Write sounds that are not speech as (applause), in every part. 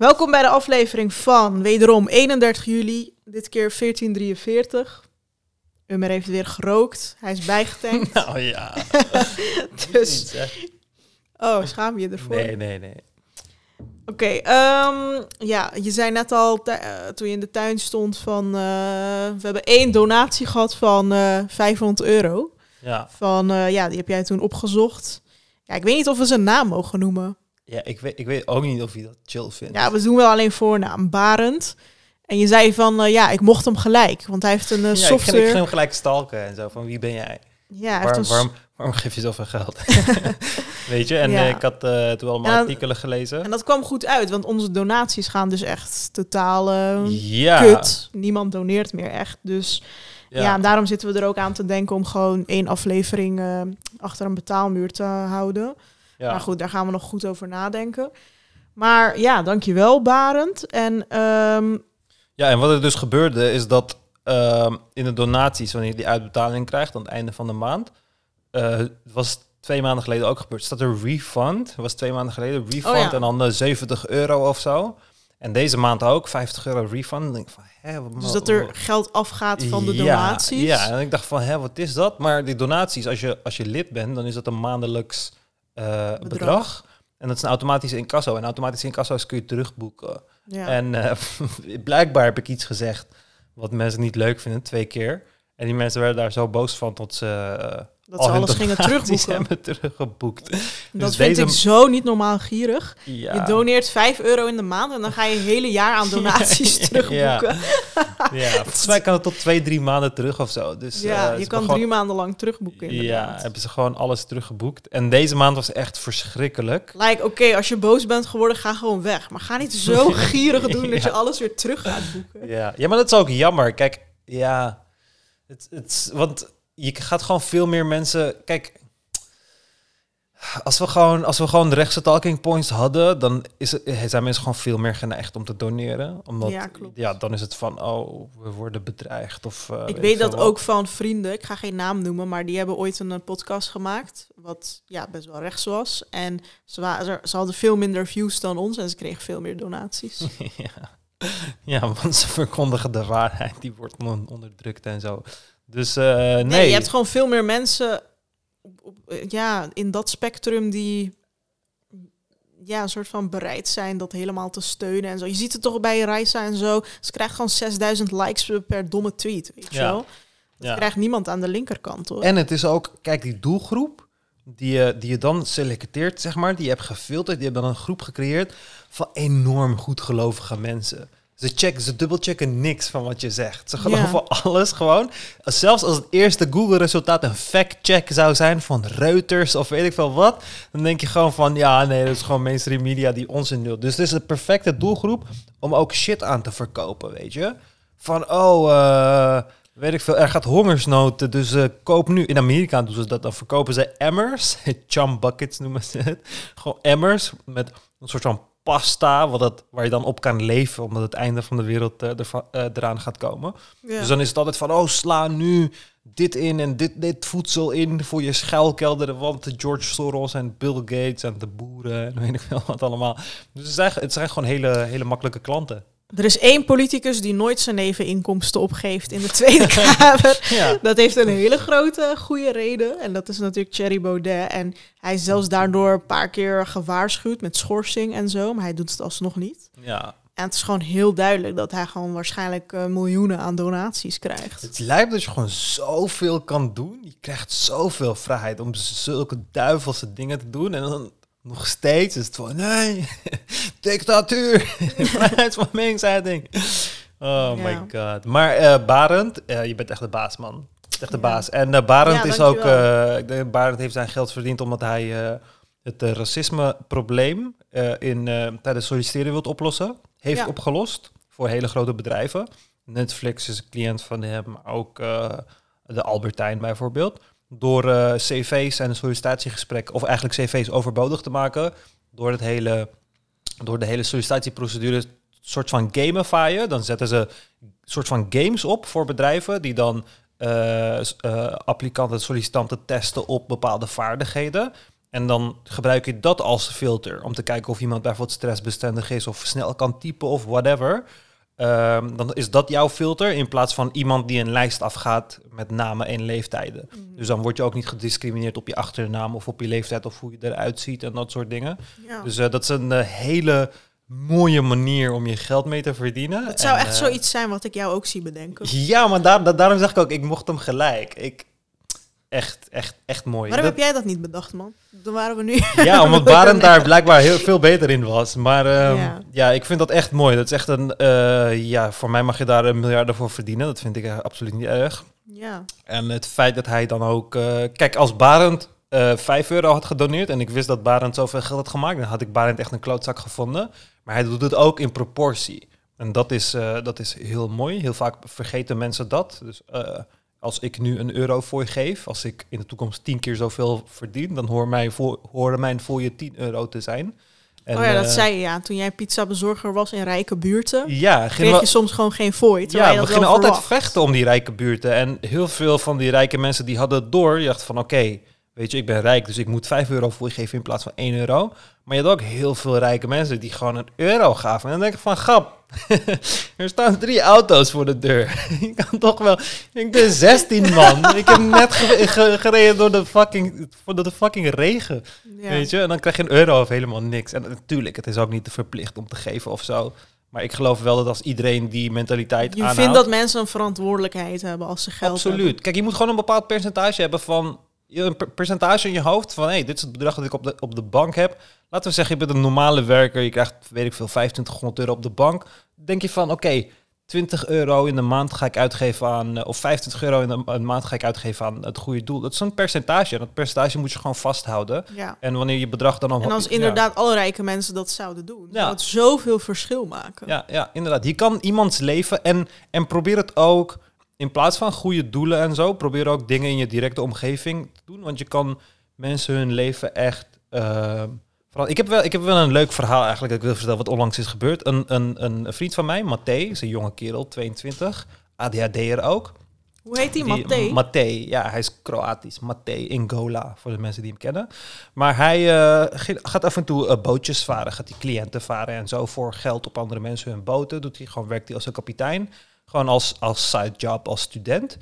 Welkom bij de aflevering van wederom 31 juli, dit keer 1443. Ummer heeft weer gerookt, hij is bijgetankt. (laughs) Nou ja. (laughs) dus, Niet, oh, schaam je ervoor? Nee, nee, nee. Oké, ehm, ja, je zei net al eh, toen je in de tuin stond van... eh, we hebben één donatie gehad van eh 500 euro. Ja, Van, eh, ja, die heb jij toen opgezocht. Ja, ik weet niet of we zijn naam mogen noemen. Ja ik, weet, ik weet ook niet of je dat chill vindt. Ja, we doen wel alleen voornaam, Barend. En je zei van, eh, ja, ik mocht hem gelijk. Want hij heeft een eh, Ja, ik, ging, software... ik ging hem gelijk stalken en zo. Van wie ben jij? ja, een waarom, waarom geef je zoveel geld? (laughs) Weet je? En Ja. eh, ik had eh, toen allemaal Ja, artikelen gelezen. En dat kwam goed uit, want onze donaties gaan dus echt totaal eh, ja. kut. Niemand doneert meer echt. Dus ja. Ja. en daarom zitten we er ook aan te denken om gewoon één aflevering achter een betaalmuur te houden. Ja. Maar goed, daar gaan we nog goed over nadenken. Maar ja, dankjewel Barend. En ehm, Ja, en wat er dus gebeurde is dat ehm, in de donaties, wanneer je die uitbetaling krijgt aan het einde van de maand, eh, het was twee maanden geleden ook gebeurd. Staat er refund? Was twee maanden geleden refund Oh ja. en dan eh, 70 euro of zo. En deze maand ook 50 euro refund. Dan denk ik van, hè, wat, dus dat er geld afgaat van de Ja, donaties. Ja, en ik dacht van, hè, wat is dat? Maar die donaties, als je, als je lid bent, dan is dat een maandelijks eh, bedrag. En dat is een automatische incasso. En automatische incasso's kun je terugboeken. Ja. En eh, (laughs) blijkbaar heb ik iets gezegd wat mensen niet leuk vinden, twee keer. En die mensen werden daar zo boos van tot ze eh, dat al ze hun alles gingen (laughs) terugboeken. hebben teruggeboekt. Dat Dus vind deze- ik zo niet normaal gierig. Ja. Je doneert 5 euro in de maand en dan ga je een hele jaar aan (laughs) donaties Ja. terugboeken. ja, (laughs) volgens mij kan het tot twee, drie maanden terug of zo. Dus, Ja, eh, je kan gewoon- drie maanden lang terugboeken Ja, inderdaad. hebben ze gewoon alles teruggeboekt. En deze maand was echt verschrikkelijk. Like, oké, als je boos bent geworden, ga gewoon weg. Maar ga niet zo gierig doen dat je Ja. alles weer terug gaat boeken. Ja, ja maar dat is ook jammer. Kijk, ja, het, het, want je gaat gewoon veel meer mensen. Kijk, als we gewoon, als we gewoon de rechtse talking points hadden, dan is het, zijn mensen gewoon veel meer geneigd om te doneren. Omdat, Ja, klopt. ja, dan is het van, oh, we worden bedreigd. Of, eh, Ik weet dat wat. ook van vrienden, ik ga geen naam noemen, maar die hebben ooit een eh, podcast gemaakt, wat ja, best wel rechts was. En ze, wa- ze hadden veel minder views dan ons en ze kregen veel meer donaties. (laughs) ja. ja, want ze verkondigen de waarheid. Die wordt on- onderdrukt en zo. Dus eh, nee. Nee, je hebt gewoon veel meer mensen op, op, eh, ja, in dat spectrum die ja, een soort van bereid zijn dat helemaal te steunen en zo. Je ziet het toch bij Raisa en zo. Ze krijgt gewoon 6000 likes per domme tweet, weet je Ja. wel. Dat Ja. krijgt niemand aan de linkerkant, hoor. En het is ook, kijk, die doelgroep die je, die je dan selecteert, zeg maar, die je hebt gefilterd, die hebben dan een groep gecreëerd van enorm goedgelovige mensen. Ze checken, ze dubbelchecken niks van wat je zegt. Ze Ja. geloven alles gewoon. Zelfs als het eerste Google-resultaat een fact-check zou zijn van Reuters of weet ik veel wat, dan denk je gewoon van, ja, nee, dat is gewoon mainstream media die onzin doet. Dus het is de perfecte doelgroep om ook shit aan te verkopen, weet je? Van, oh, eh, weet ik veel, er gaat hongersnood, dus eh, koop nu. In Amerika doen ze dat, dan verkopen ze emmers, (laughs) chum buckets noemen ze het. Gewoon emmers met een soort van pasta, wat het, waar je dan op kan leven, omdat het einde van de wereld eh, eh, eraan gaat komen. Ja. Dus dan is het altijd van, oh, sla nu dit in en dit, dit voedsel in voor je schuilkelder, want de George Soros en Bill Gates en de boeren en weet ik veel wat allemaal. Dus het zijn, het zijn gewoon hele, hele makkelijke klanten. Er is één politicus die nooit zijn neveninkomsten opgeeft in de Tweede (laughs) Kamer. Ja. Dat heeft een hele grote goede reden. En dat is natuurlijk Thierry Baudet. En hij is zelfs daardoor een paar keer gewaarschuwd met schorsing en zo. Maar hij doet het alsnog niet. Ja, En het is gewoon heel duidelijk dat hij gewoon waarschijnlijk eh, miljoenen aan donaties krijgt. Het lijkt dat je gewoon zoveel kan doen. Je krijgt zoveel vrijheid om zulke duivelse dingen te doen. En dan nog steeds is het van, nee, (laughs) dictatuur, (laughs) vrijheid van meningsuiting. Oh my god. Maar eh Barend, je bent echt de baas, man. Echt de Ja. baas. En eh, Barend Ja, is ook, eh, ik denk, Barend heeft zijn geld verdiend omdat hij het racisme-probleem in, tijdens solliciteren wilt oplossen. Heeft opgelost voor hele grote bedrijven. Netflix is een cliënt van hem, ook de Albertijn bijvoorbeeld. Door eh, cv's en sollicitatiegesprekken, of eigenlijk cv's overbodig te maken, door, het hele, door de hele sollicitatieprocedure soort van gamifyen. Dan zetten ze soort van games op voor bedrijven die dan eh, s- eh, applicanten, sollicitanten testen op bepaalde vaardigheden. En dan gebruik je dat als filter om te kijken of iemand bijvoorbeeld stressbestendig is of snel kan typen of whatever. Ehm, dan is dat jouw filter in plaats van iemand die een lijst afgaat met namen en leeftijden. Mhm. Dus dan word je ook niet gediscrimineerd op je achternaam of op je leeftijd of hoe je eruit ziet en dat soort dingen. Ja. Dus eh, dat is een eh, hele mooie manier om je geld mee te verdienen. het zou En, echt eh, zoiets zijn wat ik jou ook zie bedenken. Ja, maar daar, da- daarom zeg ik ook, ik mocht hem gelijk. Ik, echt, echt, echt mooi. Waarom Dat- heb jij dat niet bedacht, man? Dan waren we nu... (laughs) ja, omdat (laughs) Barend daar blijkbaar heel veel beter in was. Maar ehm, Ja. ja. ik vind dat echt mooi. Dat is echt een, eh, ja, voor mij mag je daar een miljarden voor verdienen. Dat vind ik eh, absoluut niet erg. Ja. En het feit dat hij dan ook... eh, kijk, als Barend eh 5 euro had gedoneerd... en ik wist dat Barend zoveel geld had gemaakt... dan had ik Barend echt een klootzak gevonden. Maar hij doet het ook in proportie. En dat is, dat is heel mooi. Heel vaak vergeten mensen dat. Dus als ik nu een euro voor je geef... als ik in de toekomst tien keer zoveel verdien... dan hoor mij voor, horen mijn voor je 10 euro te zijn. En, oh ja, dat eh, zei je ja. Toen jij pizza bezorger was in rijke buurten, Ja, kreeg we- je soms gewoon geen fooi. ja, we gingen altijd vechten om die rijke buurten. En heel veel van die rijke mensen die hadden het door. Je dacht van oké, weet je, ik ben rijk, dus ik moet 5 euro voor je geven in plaats van 1 euro. Maar je had ook heel veel rijke mensen die gewoon een euro gaven. En dan denk ik van, grap, (laughs) er staan drie auto's voor de deur. (laughs) je kan toch wel, ik ben 16 man. ik heb net ge- ge- gereden door de fucking, door de fucking regen. Ja. Weet je, en dan krijg je een euro of helemaal niks. En natuurlijk, het is ook niet verplicht om te geven of zo. Maar ik geloof wel dat als iedereen die mentaliteit Je aanhoudt... vindt dat mensen een verantwoordelijkheid hebben als ze geld Absoluut. hebben. Kijk, je moet gewoon een bepaald percentage hebben van... je- Een per- percentage in je hoofd van... hey, dit is het bedrag dat ik op de, op de bank heb. Laten we zeggen, je bent een normale werker. Je krijgt, weet ik veel, 2500 euro op de bank. denk je van, oké, 20 euro in de maand ga ik uitgeven aan... eh, of 25 euro in de ma- maand ga ik uitgeven aan het goede doel. Dat is een percentage. En dat percentage moet je gewoon vasthouden. Ja. En wanneer je bedrag dan... al En als ja. inderdaad alle rijke mensen dat zouden doen, Ja. zou het zoveel verschil maken. Ja, ja, inderdaad. Je kan iemands leven en, en probeer het ook in plaats van goede doelen en zo, probeer ook dingen in je directe omgeving te doen. Want je kan mensen hun leven echt. eh, vooral, ik, heb wel, ik heb wel een leuk verhaal eigenlijk dat ik wil vertellen wat onlangs is gebeurd. Een, een, een vriend van mij, Matthé, is een jonge kerel, 22, ADHD'er ook. Hoe heet die, Die- Matthé? Matthé, ja, hij is Kroatisch. Matthé Ingola, voor de mensen die hem kennen. Maar hij eh, gaat af en toe eh, bootjes varen, gaat hij cliënten varen en zo voor geld op andere mensen hun boten. Doet hij gewoon, werkt hij als een kapitein. Gewoon als, als side job, als student.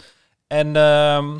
En ehm,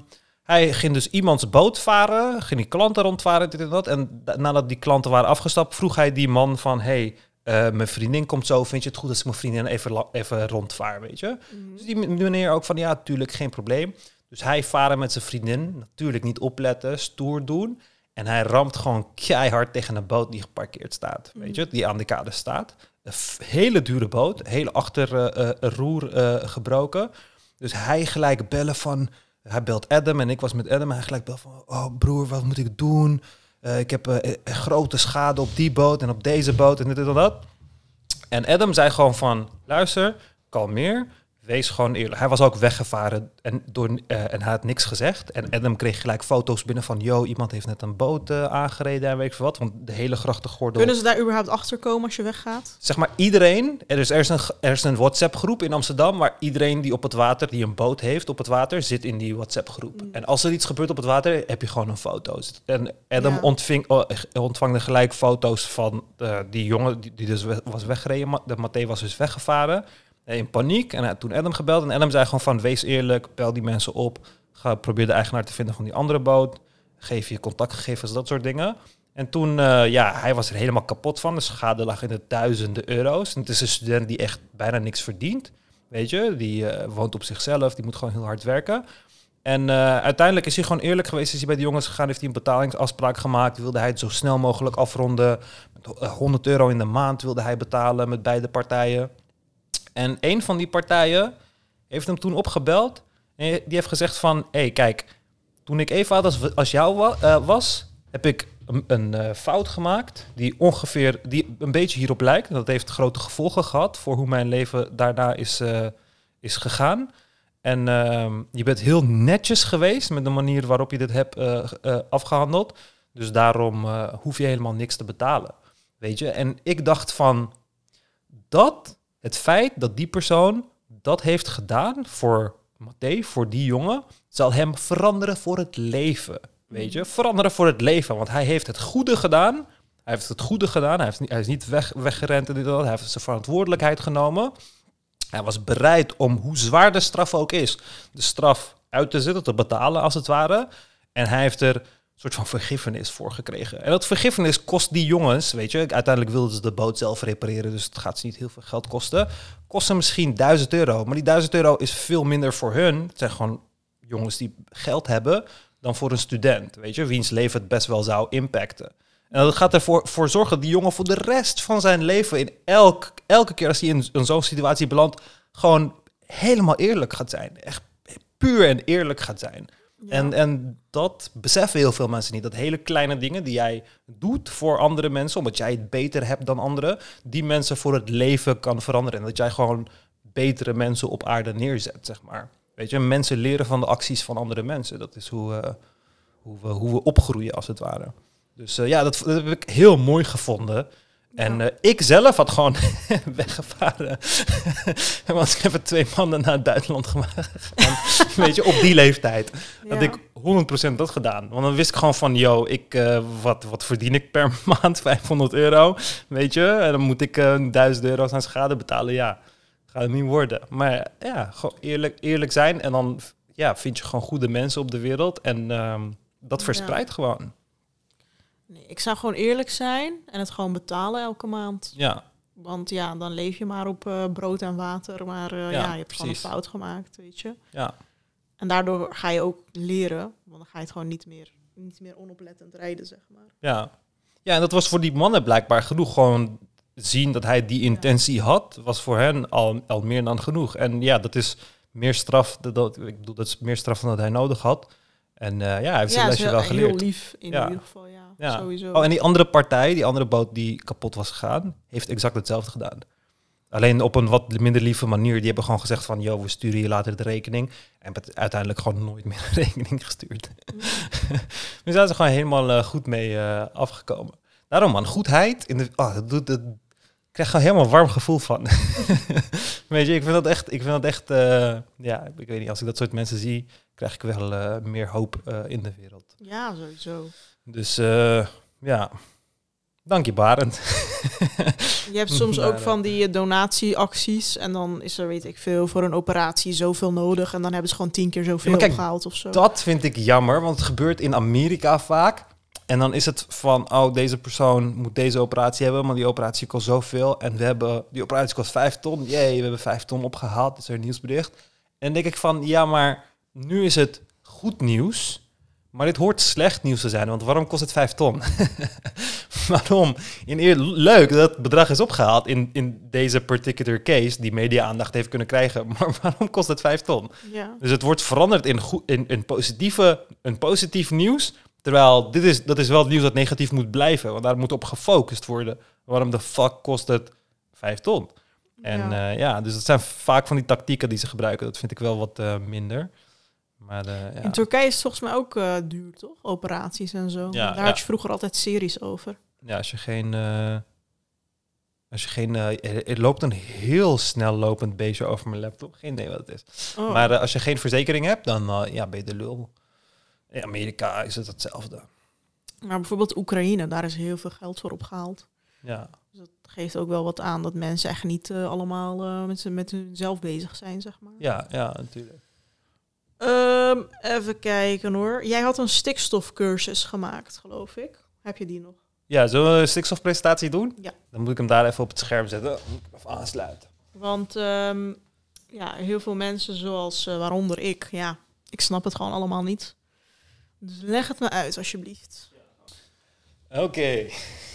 hij ging dus iemands boot varen, ging die klanten rondvaren, dit en dat. En da- nadat die klanten waren afgestapt, vroeg hij die man van... Hey, eh, mijn vriendin komt zo, vind je het goed als ik mijn vriendin even, even rondvaar, weet je? Mhm. Dus die meneer ook van, ja, tuurlijk, geen probleem. Dus hij varen met zijn vriendin, natuurlijk niet opletten, stoer doen. En hij ramt gewoon keihard tegen een boot die geparkeerd staat, weet je, die aan de kade staat. Een hele dure boot, hele achterroer eh gebroken. Dus hij gelijk bellen van, hij belt Adam en ik was met Adam en hij gelijk belt van, oh broer, wat moet ik doen? Eh, ik heb eh, eh, grote schade op die boot en op deze boot en dit en dat. En Adam zei gewoon van, luister, kalmeer, wees gewoon eerlijk. Hij was ook weggevaren en, door, eh, en hij had niks gezegd. En Adam kreeg gelijk foto's binnen van, yo, iemand heeft net een boot eh, aangereden en weet ik veel wat. Want de hele grachtengordel... Kunnen ze daar überhaupt achter komen als je weggaat? Zeg maar iedereen, er is, er is een, er is een WhatsApp-groep in Amsterdam waar iedereen die op het water, die een boot heeft op het water, zit in die WhatsApp-groep. Mm. En als er iets gebeurt op het water, heb je gewoon een foto. En Adam Ja. ontving, oh, ontvangde gelijk foto's van eh, die jongen die, die dus was weggereden. De Matthé was dus weggevaren. In paniek. En toen Adam gebeld. En Adam zei gewoon van, wees eerlijk, bel die mensen op. Ga, probeer de eigenaar te vinden van die andere boot. Geef je contactgegevens, dat soort dingen. En toen, eh, ja, hij was er helemaal kapot van. De schade lag in de duizenden euro's. En het is een student die echt bijna niks verdient. Weet je, die eh, woont op zichzelf, die moet gewoon heel hard werken. En eh, uiteindelijk is hij gewoon eerlijk geweest. Is hij bij de jongens gegaan, heeft hij een betalingsafspraak gemaakt. Wilde hij het zo snel mogelijk afronden. Met eh, 100 euro in de maand wilde hij betalen met beide partijen. En een van die partijen heeft hem toen opgebeld. En die heeft gezegd van, hé hey, kijk, toen ik even als, als jou eh, was, heb ik een, eh, fout gemaakt die ongeveer, die een beetje hierop lijkt. Dat heeft grote gevolgen gehad voor hoe mijn leven daarna is, eh, is gegaan. En ehm, je bent heel netjes geweest met de manier waarop je dit hebt eh, eh, afgehandeld. Dus daarom hoef je helemaal niks te betalen. Weet je? En ik dacht van dat, het feit dat die persoon dat heeft gedaan voor Matthé, voor die jongen, zal hem veranderen voor het leven. weet je. Veranderen voor het leven, want hij heeft het goede gedaan. Hij heeft het goede gedaan. Hij, heeft niet, hij is niet weg, weggerend en dit en dat. Hij heeft zijn verantwoordelijkheid genomen. Hij was bereid om, hoe zwaar de straf ook is, de straf uit te zitten, te betalen als het ware. En hij heeft er soort van vergiffenis voor gekregen. En dat vergiffenis kost die jongens, weet je, uiteindelijk wilden ze de boot zelf repareren, dus het gaat ze niet heel veel geld kosten. Kost ze misschien 1000 euro, maar die 1000 euro is veel minder voor hun. Het zijn gewoon jongens die geld hebben dan voor een student, weet je, wiens leven het best wel zou impacten. En dat gaat ervoor voor zorgen dat die jongen voor de rest van zijn leven, in elk, elke keer als hij in, in zo'n situatie belandt, gewoon helemaal eerlijk gaat zijn. Echt puur en eerlijk gaat zijn. En, en dat beseffen heel veel mensen niet. Dat hele kleine dingen die jij doet voor andere mensen, omdat jij het beter hebt dan anderen, die mensen voor het leven kan veranderen. En dat jij gewoon betere mensen op aarde neerzet, zeg maar. Weet je, mensen leren van de acties van andere mensen. Dat is hoe, eh, hoe, we, hoe we opgroeien, als het ware. Dus eh, ja, dat heb ik heel mooi gevonden. En eh, ik zelf had gewoon (laughs) weggevaren. (laughs) Want ik heb er twee maanden naar Duitsland gemaakt. (laughs) Weet je, op die leeftijd. Had Ja. ik 100% dat gedaan. Want dan wist ik gewoon van, yo, ik, eh, wat, wat verdien ik per maand? 500 euro, weet je? En dan moet ik eh 1000 euro's aan schade betalen. Ja, gaat het niet worden. Maar ja, gewoon eerlijk, eerlijk zijn. En dan ja, vind je gewoon goede mensen op de wereld. En ehm, dat Ja. verspreidt gewoon. Nee, ik zou gewoon eerlijk zijn en het gewoon betalen elke maand. Ja, Want ja, dan leef je maar op eh, brood en water. Maar eh, ja, je hebt gewoon een fout gemaakt, weet je. ja, En daardoor ga je ook leren. Want dan ga je het gewoon niet meer, niet meer onoplettend rijden, zeg maar. ja. Ja, en dat was voor die mannen blijkbaar genoeg. Gewoon zien dat hij die intentie had, was voor hen al, al meer dan genoeg. En ja, dat is meer straf. Dat, dat- ik bedoel, dat is meer straf dan dat hij nodig had. En eh, ja, hij heeft zijn ja, lesje is wel heel, geleerd. heel lief in Ja. ieder geval, ja. Ja. Sowieso. Oh, en die andere partij, die andere boot die kapot was gegaan, heeft exact hetzelfde gedaan. Alleen op een wat minder lieve manier. Die hebben gewoon gezegd van, yo, we sturen je later de rekening. En het uiteindelijk gewoon nooit meer een (laughs) rekening gestuurd. Mm. (laughs) dus daar zijn ze gewoon helemaal eh, goed mee eh, afgekomen. Daarom man, goedheid. In de, oh, dat doet, dat, ik krijg gewoon helemaal een warm gevoel van. (laughs) weet je, ik vind dat echt, ik vind dat echt, ja, ik weet niet, als ik dat soort mensen zie, krijg ik wel eh, meer hoop eh, in de wereld. Ja, sowieso. Dus eh, ja, dank je Barend. Je hebt soms (laughs) ook van die donatieacties. En dan is er, weet ik veel, voor een operatie zoveel nodig. En dan hebben ze gewoon tien keer zoveel kijk, opgehaald of zo. Dat vind ik jammer, want het gebeurt in Amerika vaak. En dan is het van, oh, deze persoon moet deze operatie hebben, maar die operatie kost zoveel. En we hebben, die operatie kost vijf ton. Jee, we hebben vijf ton opgehaald. Is er een nieuwsbericht. En denk ik van, ja, maar nu is het goed nieuws. Maar dit hoort slecht nieuws te zijn, want waarom kost het vijf ton? (laughs) waarom? In eer, leuk dat het bedrag is opgehaald in, in deze particular case, die media-aandacht heeft kunnen krijgen. (laughs) Maar waarom kost het vijf ton? Ja. Dus het wordt veranderd in, goed, in, in positieve, een positief nieuws. Terwijl dit is, dat is wel het nieuws dat negatief moet blijven. Want daar moet op gefocust worden. Waarom de fuck kost het vijf ton? En Ja. ja. ja, dus dat zijn vaak van die tactieken die ze gebruiken. Dat vind ik wel wat eh, minder. Maar eh, ja. In Turkije is het volgens mij ook eh, duur, toch? Operaties en zo. Ja, Daar had je vroeger altijd series over. ja, als je geen... eh, als je geen... er, er loopt een heel snel lopend beestje over mijn laptop. Geen idee wat het is. Oh. Maar als je geen verzekering hebt, dan ja, ben je de lul. In Amerika is het hetzelfde. Maar bijvoorbeeld Oekraïne, daar is heel veel geld voor opgehaald. Ja, Dus dat geeft ook wel wat aan dat mensen echt niet allemaal met, met hunzelf bezig zijn, zeg maar. ja, ja natuurlijk. Ehm, even kijken hoor. Jij had een stikstofcursus gemaakt, geloof ik. Heb je die nog? Ja, zullen we een stikstofpresentatie doen? Ja. Dan moet ik hem daar even op het scherm zetten. Dan moet ik hem even aansluiten. Want ehm, ja, heel veel mensen, zoals eh, waaronder ik, ja, ik snap het gewoon allemaal niet. Dus leg het me uit, alsjeblieft. Oké. (laughs)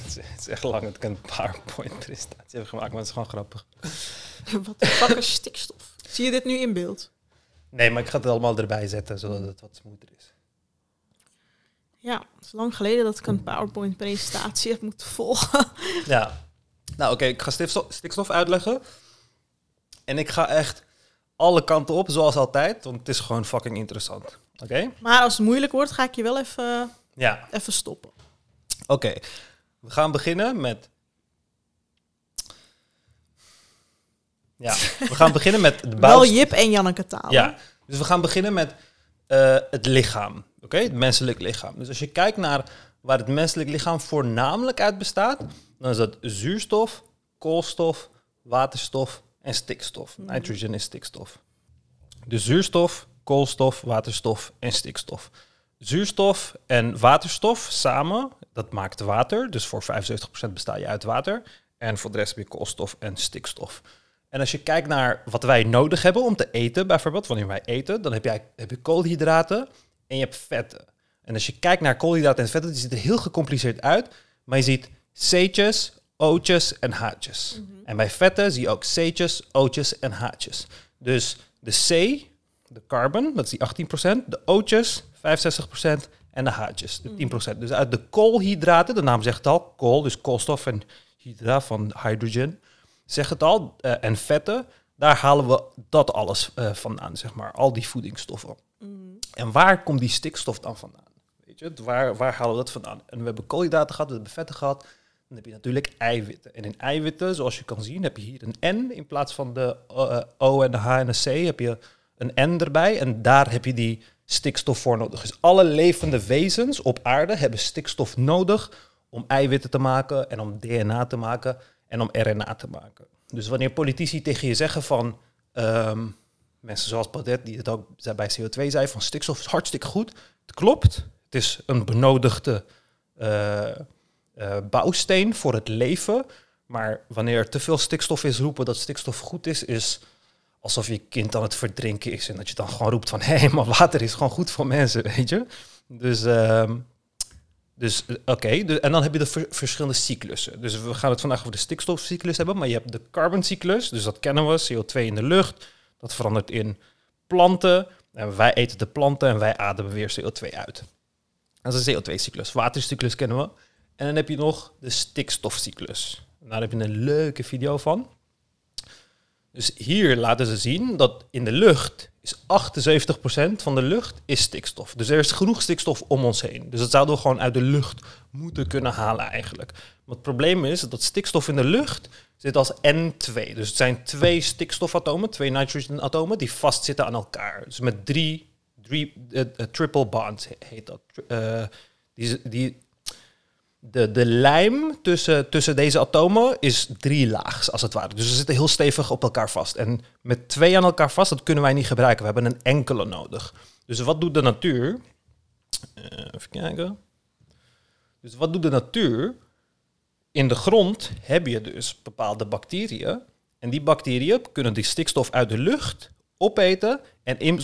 het, is, het is echt lang dat ik een PowerPoint-presentatie heb gemaakt, maar het is gewoon grappig. (laughs) Wat de fuck is stikstof? Zie je dit nu in beeld? Nee, maar ik ga het allemaal erbij zetten, zodat het wat smoother is. Ja, het is lang geleden dat ik een PowerPoint-presentatie heb moeten volgen. (laughs) Ja. Nou, oké, ik ga stikstof, stikstof uitleggen. En ik ga echt alle kanten op, zoals altijd, want het is gewoon fucking interessant. Oké? Maar als het moeilijk wordt, ga ik je wel even, Ja. even stoppen. Oké, we gaan beginnen met. Ja, we gaan beginnen met de Wel bouw. Jip en Janneke taal. Ja, dus we gaan beginnen met eh, het lichaam. Oké, het menselijk lichaam. Dus als je kijkt naar waar het menselijk lichaam voornamelijk uit bestaat, dan is dat zuurstof, koolstof, waterstof en stikstof. Nitrogen is stikstof. Dus zuurstof, koolstof, waterstof en stikstof. Zuurstof en waterstof samen, dat maakt water. Dus voor 75% besta je uit water. En voor de rest heb je koolstof en stikstof. En als je kijkt naar wat wij nodig hebben om te eten, bijvoorbeeld, wanneer wij eten, dan heb, jij, heb je koolhydraten en je hebt vetten. En als je kijkt naar koolhydraten en vetten, die ziet er heel gecompliceerd uit. Maar je ziet C'tjes, O'tjes en H'tjes. En bij vetten zie je ook C'tjes, O'tjes en H'tjes. Dus de C, de carbon, dat is die 18%. De O'tjes, 65%. En de H'tjes, de 10%. Dus uit de koolhydraten, de naam zegt het al, kool, dus koolstof en hydra van hydrogen, zegt het al, eh, en vetten, daar halen we dat alles eh, vandaan, zeg maar. Al die voedingsstoffen. En waar komt die stikstof dan vandaan? Weet je, waar, waar halen we dat vandaan? En we hebben koolhydraten gehad, we hebben vetten gehad. Dan heb je natuurlijk eiwitten. En in eiwitten, zoals je kan zien, heb je hier een N in plaats van de eh, O en de H en de C, heb je een N erbij. En daar heb je die stikstof voor nodig. Dus alle levende wezens op aarde hebben stikstof nodig om eiwitten te maken en om DNA te maken en om RNA te maken. Dus wanneer politici tegen je zeggen van ehm, mensen zoals Baudet, die het ook bij CO2 zei, van stikstof is hartstikke goed. Het klopt. Het is een benodigde eh, eh, bouwsteen voor het leven. Maar wanneer er te veel stikstof is, roepen dat stikstof goed is, is alsof je kind aan het verdrinken is. En dat je dan gewoon roept van, (laughs) hé, maar water is gewoon goed voor mensen, weet je. Dus, ehm, dus eh, oké, de- en dan heb je de ver- verschillende cyclussen. Dus we gaan het vandaag over de stikstofcyclus hebben, maar je hebt de carboncyclus, dus dat kennen we, CO2 in de lucht. Dat verandert in planten. En wij eten de planten en wij ademen weer CO2 uit. Dat is een CO2-cyclus. Watercyclus kennen we. En dan heb je nog de stikstofcyclus. Daar heb je een leuke video van. Dus hier laten ze zien dat in de lucht is 78% van de lucht is stikstof. Dus er is genoeg stikstof om ons heen. Dus dat zouden we gewoon uit de lucht moeten kunnen halen eigenlijk. Maar het probleem is dat stikstof in de lucht zit als N2. Dus het zijn twee stikstofatomen, twee nitrogenatomen, die vastzitten aan elkaar. Dus met drie, drie eh, eh, triple bonds he- heet dat. Eh, die, de, de lijm tussen, tussen deze atomen is drie laags, als het ware. Dus ze zitten heel stevig op elkaar vast. En met twee aan elkaar vast, dat kunnen wij niet gebruiken. We hebben een enkele nodig. Dus wat doet de natuur? Eh, even kijken. Dus wat doet de natuur? In de grond heb je dus bepaalde bacteriën. En die bacteriën kunnen die stikstof uit de lucht opeten en in,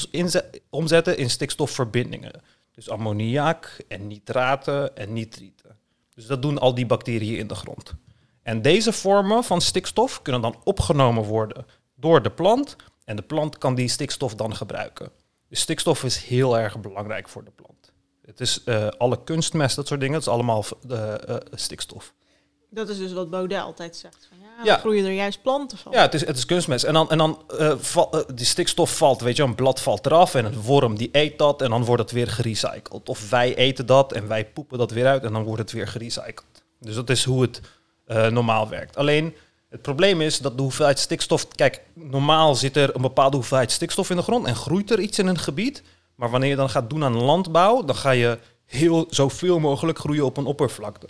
omzetten in stikstofverbindingen. Dus ammoniak en nitraten en nitrieten. Dus dat doen al die bacteriën in de grond. En deze vormen van stikstof kunnen dan opgenomen worden door de plant. En de plant kan die stikstof dan gebruiken. Dus stikstof is heel erg belangrijk voor de plant. Het is eh, alle kunstmest, dat soort dingen, het is allemaal eh, eh, stikstof. Dat is dus wat Baudet altijd zegt. Van, ja, groeien er juist planten van. Ja, het is, het is kunstmest. En dan, en dan eh, val- eh, die stikstof valt, weet je, een blad valt eraf en een worm die eet dat en dan wordt het weer gerecycled. Of wij eten dat en wij poepen dat weer uit en dan wordt het weer gerecycled. Dus dat is hoe het eh, normaal werkt. Alleen het probleem is dat de hoeveelheid stikstof. Kijk, normaal zit er een bepaalde hoeveelheid stikstof in de grond en groeit er iets in een gebied. Maar wanneer je dan gaat doen aan landbouw, dan ga je heel zoveel mogelijk groeien op een oppervlakte.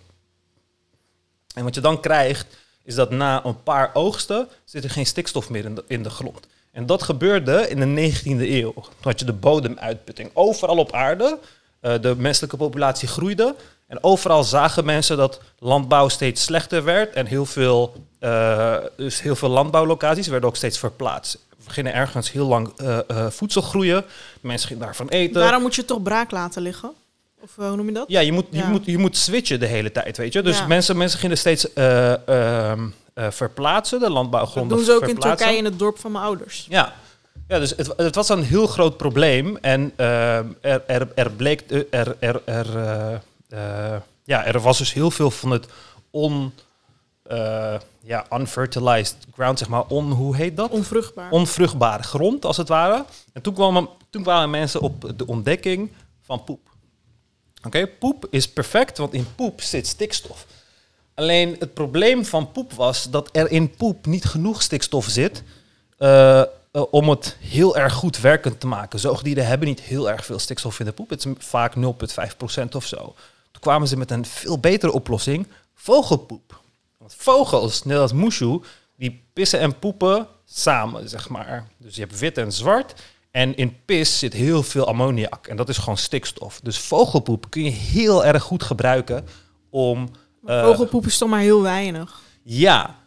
En wat je dan krijgt, is dat na een paar oogsten zit er geen stikstof meer in de, grond. En dat gebeurde in de 19e eeuw. Toen had je de bodemuitputting. Overal op aarde, eh, de menselijke populatie groeide. En overal zagen mensen dat landbouw steeds slechter werd. En heel veel, eh, dus heel veel landbouwlocaties werden ook steeds verplaatst. We gingen ergens heel lang eh, voedsel groeien. Mensen gingen daarvan eten. Daarom moet je toch braak laten liggen? Of eh, hoe noem je dat? Ja, je moet, je, moet, je moet switchen de hele tijd, weet je. Dus Ja. mensen, mensen gingen steeds eh, ehm, eh, verplaatsen, de Dat landbouwgronden doen ze ook in. Turkije in het dorp van mijn ouders. Ja, ja dus het, het was een heel groot probleem. En ehm, er, er, er bleek, er, er, er, ja, er was dus heel veel van het on, ja, unfertilized ground, zeg maar, on, hoe heet dat? Onvruchtbaar. onvruchtbare grond, als het ware. En toen kwamen, toen kwamen mensen op de ontdekking van poep. Oké, poep is perfect, want in poep zit stikstof. Alleen het probleem van poep was dat er in poep niet genoeg stikstof zit. eh, eh, om het heel erg goed werkend te maken. Zoogdieren hebben niet heel erg veel stikstof in de poep. Het is vaak 0,5% of zo. Toen kwamen ze met een veel betere oplossing. Vogelpoep. Want vogels, net als Mushu, die pissen en poepen samen, zeg maar. Dus je hebt wit en zwart. En in pis zit heel veel ammoniak. En dat is gewoon stikstof. Dus vogelpoep kun je heel erg goed gebruiken om... Maar eh, vogelpoep is toch maar heel weinig. ja.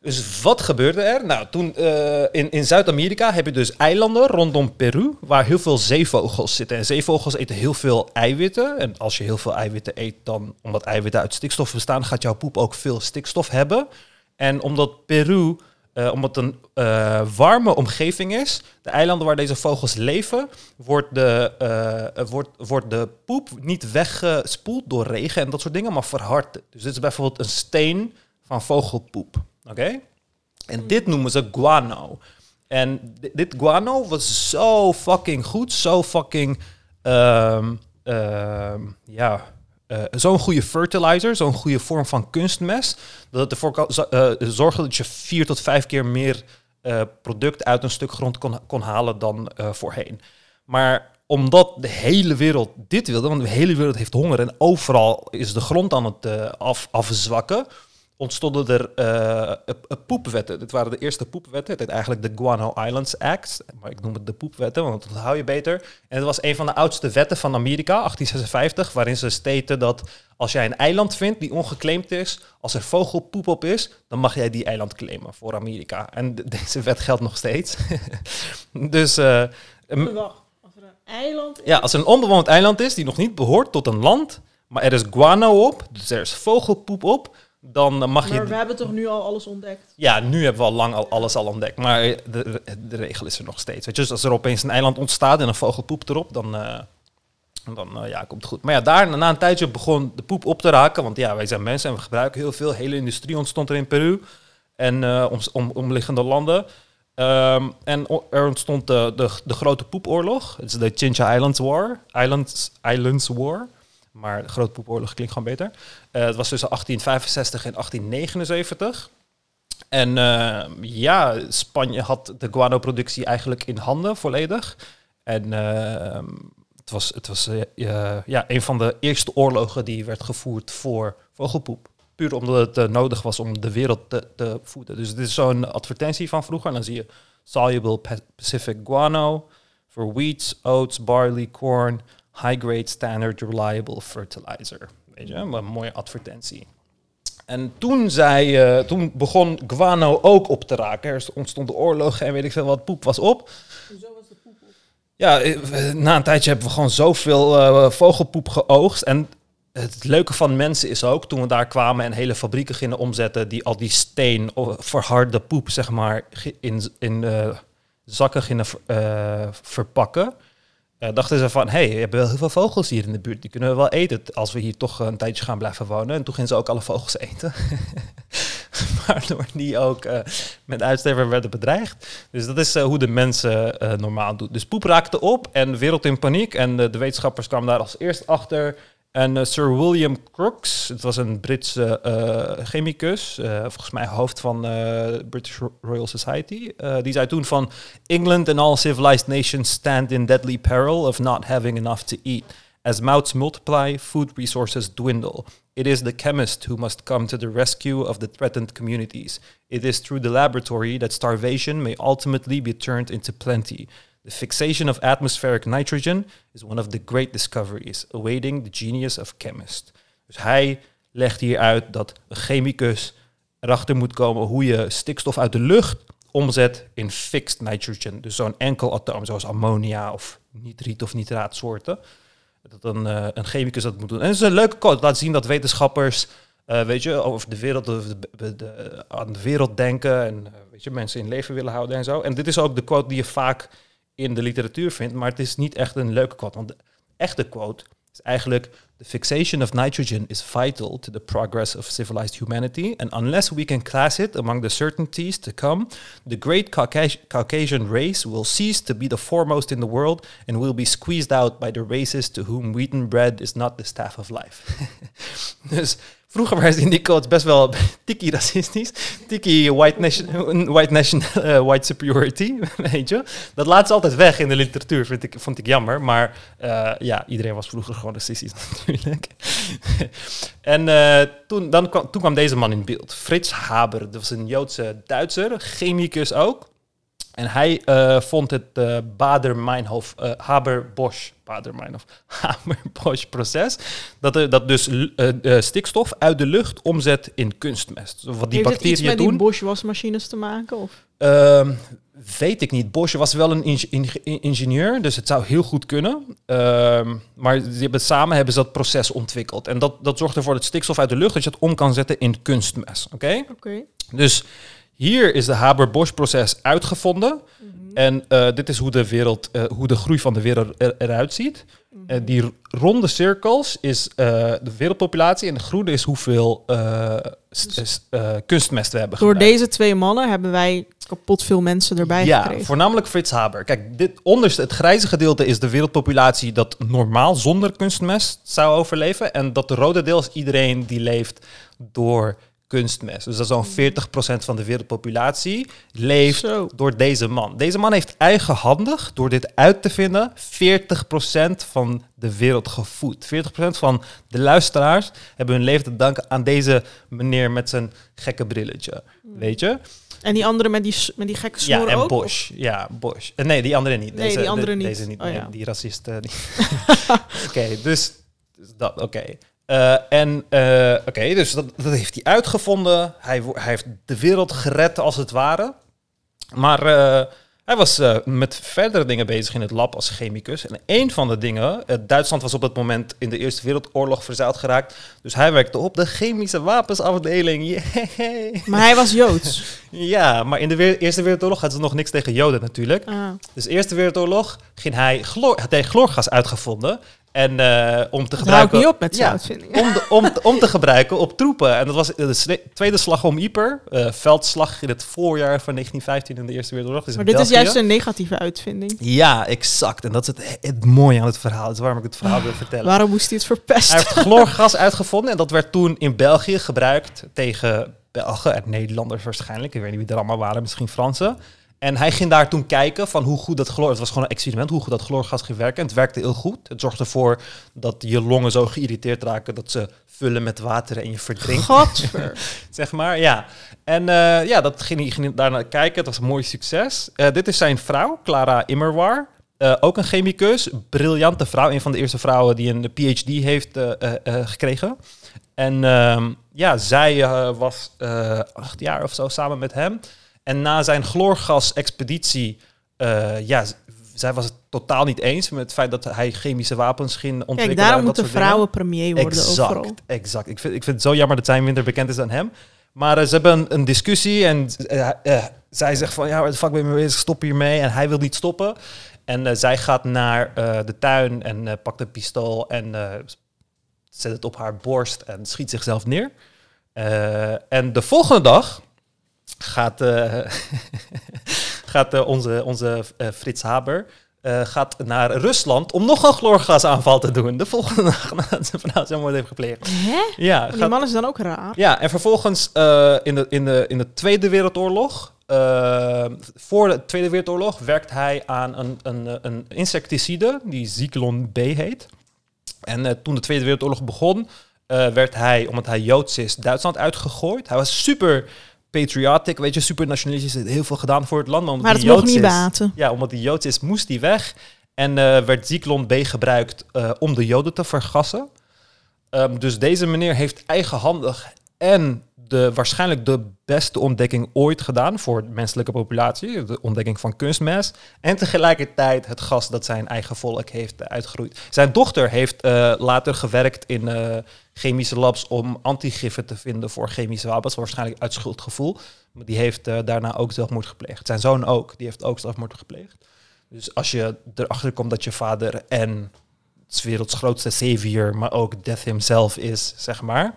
Dus wat gebeurde er? Nou, toen eh, in, in Zuid-Amerika heb je dus eilanden rondom Peru waar heel veel zeevogels zitten. En zeevogels eten heel veel eiwitten. En als je heel veel eiwitten eet, dan omdat eiwitten uit stikstof bestaan, gaat jouw poep ook veel stikstof hebben. En omdat Peru, eh, omdat het een eh, warme omgeving is, de eilanden waar deze vogels leven, wordt de, eh, wordt, wordt de poep niet weggespoeld door regen en dat soort dingen, maar verhard. Dus dit is bijvoorbeeld een steen van vogelpoep. Oké? En dit noemen ze guano. En di- dit guano was zo fucking goed, zo fucking, ehm, ehm, ja, eh, zo'n goede fertilizer, zo'n goede vorm van kunstmest, dat het ervoor kan, zo- eh, zorgde dat je vier tot vijf keer meer eh, product uit een stuk grond kon, kon halen dan voorheen. Maar omdat de hele wereld dit wilde, want de hele wereld heeft honger en overal is de grond aan het af, afzwakken, ontstonden er eh, poepwetten. Dit waren de eerste poepwetten. Het heet eigenlijk de Guano Islands Act. Maar ik noem het de poepwetten, want dat hou je beter. En het was een van de oudste wetten van Amerika, 1856, waarin ze steten dat als jij een eiland vindt die ongeclaimd is, als er vogelpoep op is, dan mag jij die eiland claimen voor Amerika. En de- (laughs) deze wet geldt nog steeds. (laughs) dus eh, Wacht, als er een eiland ja, als er een onbewoond eiland is die nog niet behoort tot een land, maar er is guano op, dus er is vogelpoep op, dan mag je... Maar we hebben toch nu al alles ontdekt? Ja, nu hebben we al lang al alles al ontdekt, maar eh, de, de regel is er nog steeds. Weet je, dus als er opeens een eiland ontstaat en een vogel poept erop, dan, eh, dan eh, ja, komt het goed. Maar ja, daar na een tijdje begon de poep op te raken, want ja, wij zijn mensen en we gebruiken heel veel. hele industrie ontstond er in Peru en om, om, omliggende landen. Ehm, en er ontstond de, de, de grote poepoorlog. Het is de Chincha Islands War. Islands, Islands War. Maar de grote poepoorlog klinkt gewoon beter. Eh, het was tussen 1865 en 1879. En eh, ja, Spanje had de guano-productie eigenlijk in handen volledig. En eh, het was, het was ja, een van de eerste oorlogen die werd gevoerd voor vogelpoep. Puur omdat het nodig was om de wereld te, te voeden. Dus dit is zo'n advertentie van vroeger. En dan zie je soluble Pa- Pacific guano for wheat, oats, barley, corn, high-grade standard reliable fertilizer. Weet je, een mooie advertentie. En toen, zei, eh, toen begon guano ook op te raken. Er ontstonden oorlogen en weet ik veel wat. Poep was op. Zo was de poep op. Ja, eh, na een tijdje hebben we gewoon zoveel eh, vogelpoep geoogst. En het leuke van mensen is ook, toen we daar kwamen en hele fabrieken gingen omzetten, die al die steen of verharde poep, zeg maar, in, in eh, zakken gingen ver- eh, verpakken. Eh, dachten ze van, hey, we hebben wel heel veel vogels hier in de buurt. Die kunnen we wel eten als we hier toch een tijdje gaan blijven wonen. En toen gingen ze ook alle vogels (laughs) eten. (laughs) Waardoor die ook eh, met uitsterven werden bedreigd. Dus dat is eh, hoe de mensen eh, normaal doen. Dus poep raakte op en de wereld in paniek. En eh, de wetenschappers kwamen daar als eerst achter. En eh, Sir William Crookes, het was een Britse eh, chemicus, eh, volgens mij hoofd van de British Ro- Royal Society, die zei toen van England and all civilized nations stand in deadly peril of not having enough to eat. As mouths multiply, food resources dwindle. It is the chemist who must come to the rescue of the threatened communities. It is through the laboratory that starvation may ultimately be turned into plenty. The fixation of atmospheric nitrogen is one of the great discoveries, awaiting the genius of chemist. Dus hij legt hier uit dat een chemicus erachter moet komen hoe je stikstof uit de lucht omzet in fixed nitrogen. Dus zo'n enkel atoom, zoals ammonia of nitriet of nitraatsoorten. Dat een, eh, een chemicus dat moet doen. En het is een leuke quote. Laat zien dat wetenschappers, eh, weet je, over de wereld, de- aan de wereld denken en eh, weet je, mensen in leven willen houden en zo. En dit is ook de quote die je vaak in de literatuur vindt, maar het is niet echt een leuke quote. Want de echte quote is eigenlijk: The fixation of nitrogen is vital to the progress of civilized humanity, and unless we can class it among the certainties to come, the great Caucas- Caucasian race will cease to be the foremost in the world and will be squeezed out by the races to whom wheaten bread is not the staff of life. (laughs) dus vroeger was die codes best wel (laughs) tiki racistisch. Tiki white, nation, white, nation, eh, white superiority, (laughs) weet je. Dat laat ze altijd weg in de literatuur, vind ik, vond ik jammer. Maar eh, ja, iedereen was vroeger gewoon racistisch (laughs) natuurlijk. en eh, toen, dan kwam, toen kwam deze man in beeld. Frits Haber, dat was een Joodse Duitser, chemicus ook. En hij uh, vond het uh, Bader-Meinhof, uh, Haber-Bosch, Bader-Meinhof, (laughs) Haber-Bosch-proces, dat, er, dat dus stikstof uit de lucht omzet in kunstmest. Wat die Heeft bacteriën iets met doen. die Bosch-wasmachines te maken? Of? Ehm, weet ik niet. Bosch was wel een ingenieur, dus het zou heel goed kunnen. Ehm, maar hebben, samen hebben ze dat proces ontwikkeld. En dat, dat zorgt ervoor dat stikstof uit de lucht, dat je het om kan zetten in kunstmest. Oké? Oké. Dus hier is de Haber-Bosch-proces uitgevonden. Mhm. En uh, dit is hoe de, wereld, uh, hoe de groei van de wereld er, eruit ziet. Mm -hmm. uh, die ronde cirkels is de wereldpopulatie en de groene is hoeveel dus kunstmest we hebben Door gebruikt. deze twee mannen hebben wij kapot veel mensen erbij ja, gekregen. voornamelijk Frits Haber. Kijk, dit onderste, het grijze gedeelte is de wereldpopulatie dat normaal zonder kunstmest zou overleven. En dat de rode deel is iedereen die leeft door kunstmest. Dus dat is zo'n 40% van de wereldpopulatie leeft Zo. door deze man. Deze man heeft eigenhandig, door dit uit te vinden, 40% van de wereld gevoed. 40% van de luisteraars hebben hun leven te danken aan deze meneer met zijn gekke brilletje. Weet je? En die andere met die, met die gekke snor Ja, en ook? Bosch. Ja, Bosch. Eh, Nee, die andere niet. Nee, Deze, die andere de- niet. Deze niet. Oh, nee. Die racist eh. (laughs) Oké, dus, dus dat, oké. Eh, en eh, oké, dus dat, dat heeft hij uitgevonden. Hij, hij heeft de wereld gered als het ware. Maar eh, hij was met verdere dingen bezig in het lab als chemicus. En een van de dingen, Duitsland was op dat moment in de Eerste Wereldoorlog verzeild geraakt. Dus hij werkte op de chemische wapensafdeling. (laughs) Maar hij was Joods. (laughs) Ja, maar in de Eerste Wereldoorlog had ze nog niks tegen Joden natuurlijk. Ah. Dus Eerste Wereldoorlog ging hij chloor, had hij chloorgas uitgevonden. En eh, om te gebruiken... niet op met Ja, om, de- om, om te gebruiken op troepen. En dat was de tweede slag om Ypres. eh, veldslag in het voorjaar van 1915 in de Eerste Wereldoorlog. Dus Maar dit is juist een negatieve uitvinding. Ja, exact. En dat is het, het mooie aan het verhaal. Dat is waarom ik het verhaal wil vertellen. Waarom moest hij het verpesten? Hij heeft chloorgas uitgevonden en dat werd toen in België gebruikt tegen Belgen en Nederlanders waarschijnlijk. Ik weet niet wie er allemaal waren, misschien Fransen. En hij ging daar toen kijken van hoe goed dat chloor... Het was gewoon een experiment, hoe goed dat chloorgas ging werken. En het werkte heel goed. Het zorgde ervoor dat je longen zo geïrriteerd raken... dat ze vullen met water en je verdrinkt, Godver. (laughs) zeg maar. Ja. En eh, ja, dat ging hij ging daarnaar kijken. Het was een mooi succes. Eh, dit is zijn vrouw, Clara Immerwaar. Eh, ook een chemicus, briljante vrouw. Een van de eerste vrouwen die een PhD heeft gekregen. En ehm, ja, zij was acht jaar of zo samen met hem. En na zijn chloorgas-expeditie, eh, ja, zij was het totaal niet eens met het feit dat hij chemische wapens ging ontwikkelen. Kijk, daarom moeten dingen. vrouwen premier worden overal. Exact, exact. Ik vind, ik vind het zo jammer dat zij minder bekend is dan hem. Maar eh, ze hebben een, een discussie en eh, zij zegt van, ja, waar de fuck ben je mee bezig, stop hiermee. En hij wil niet stoppen. En zij gaat naar de tuin en pakt een pistool en zet het op haar borst en schiet zichzelf neer. En de volgende dag gaat, eh, (laughs) gaat eh, onze, onze eh, Frits Haber gaat naar Rusland om nog een chloorgasaanval te doen. De volgende (laughs) dag nadat zijn vrouw zelfmoord heeft gepleegd. Hè? Ja, Die gaat- man is dan ook raar. ja, en vervolgens in, de, in, de, in de Tweede Wereldoorlog, voor de Tweede Wereldoorlog, werkt hij aan een, een, een insecticide die Zyklon B heet. En toen de Tweede Wereldoorlog begon, werd hij, omdat hij Joods is, Duitsland uitgegooid. Hij was super patriotic, weet je, super nationalistisch, heeft heel veel gedaan voor het land. Maar, omdat Maar dat mocht Joods niet is- baten. ja, omdat hij Joods is, moest hij weg. En eh, werd Zyklon B gebruikt eh, om de Joden te vergassen. Ehm, dus deze meneer heeft eigenhandig en de, waarschijnlijk de beste ontdekking ooit gedaan voor de menselijke populatie. De ontdekking van kunstmest. En tegelijkertijd het gas dat zijn eigen volk heeft uitgeroeid. Zijn dochter heeft eh, later gewerkt in chemische labs om antigiffen te vinden voor chemische wapens. Waarschijnlijk uit schuldgevoel. Maar die heeft eh, daarna ook zelfmoord gepleegd. Zijn zoon ook, die heeft ook zelfmoord gepleegd. Dus als je erachter komt dat je vader en het werelds grootste savior, maar ook Death himself is, zeg maar.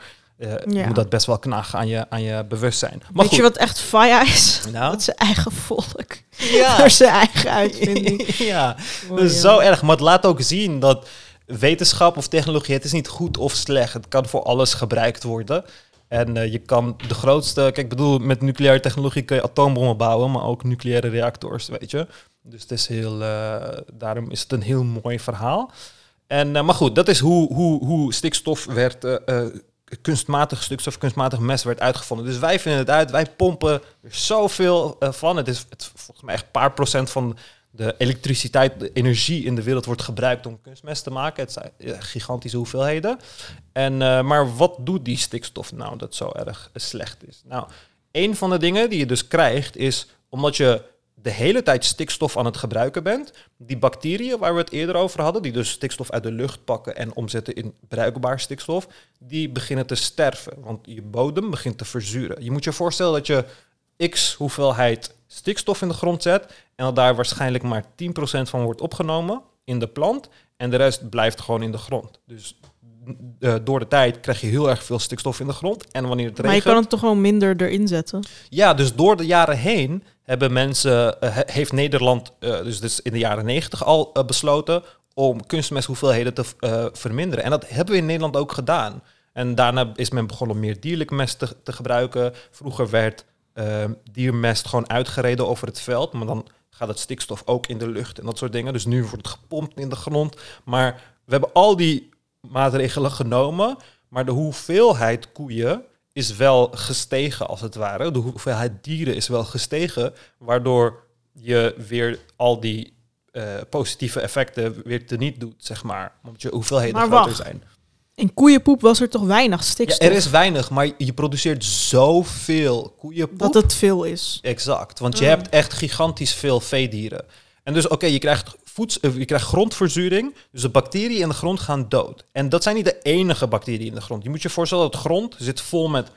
Ja. Moet dat best wel knagen aan je, aan je bewustzijn. Maar Weet je wat echt faya is? Nou? Dat zijn eigen volk. Ja. (laughs) Door zijn eigen uitvinding. (laughs) ja, dat is ja. zo erg. Maar het laat ook zien dat wetenschap of technologie, het is niet goed of slecht. Het kan voor alles gebruikt worden. En eh, je kan de grootste, kijk, ik bedoel, met nucleaire technologie kun je atoombommen bouwen, maar ook nucleaire reactors, weet je. Dus het is heel, eh, daarom is het een heel mooi verhaal. En, eh, maar goed, dat is hoe, hoe, hoe stikstof werd, kunstmatig stikstof, kunstmatig mes werd uitgevonden. Dus wij vinden het uit, wij pompen er zoveel van. Het is het, volgens mij echt een paar procent van de elektriciteit, de energie in de wereld wordt gebruikt om kunstmest te maken. Het zijn eh, gigantische hoeveelheden. En, eh, maar wat doet die stikstof nou dat zo erg slecht is? Nou, een van de dingen die je dus krijgt is, omdat je de hele tijd stikstof aan het gebruiken bent, die bacteriën waar we het eerder over hadden, die dus stikstof uit de lucht pakken en omzetten in bruikbaar stikstof, die beginnen te sterven, want je bodem begint te verzuren. Je moet je voorstellen dat je x hoeveelheid stikstof in de grond zet en dat daar waarschijnlijk maar 10% van wordt opgenomen in de plant en de rest blijft gewoon in de grond. Dus eh, door de tijd krijg je heel erg veel stikstof in de grond en wanneer het Maar je regent... kan het toch gewoon minder erin zetten? Ja, dus door de jaren heen hebben mensen, eh, he- heeft Nederland, eh, dus, dus in de jaren negentig al besloten om kunstmesthoeveelheden te verminderen. En dat hebben we in Nederland ook gedaan. En daarna is men begonnen om meer dierlijk mest te, te gebruiken. Vroeger werd eh, diermest gewoon uitgereden over het veld, maar dan gaat het stikstof ook in de lucht en dat soort dingen. Dus nu wordt het gepompt in de grond. Maar we hebben al die maatregelen genomen, maar de hoeveelheid koeien is wel gestegen, als het ware. De hoeveelheid dieren is wel gestegen, waardoor je weer al die eh, positieve effecten weer teniet doet, zeg maar. Omdat je hoeveelheden Maar groter wacht. zijn. In koeienpoep was er toch weinig Ja, stikstof? er is weinig, maar je produceert zoveel koeienpoep. dat het veel is. Exact, want je Mm. hebt echt gigantisch veel veedieren. En dus oké, je krijgt voeds, eh, je krijgt grondverzuring, dus de bacteriën in de grond gaan dood. En dat zijn niet de enige bacteriën in de grond. Je moet je voorstellen dat de grond zit vol met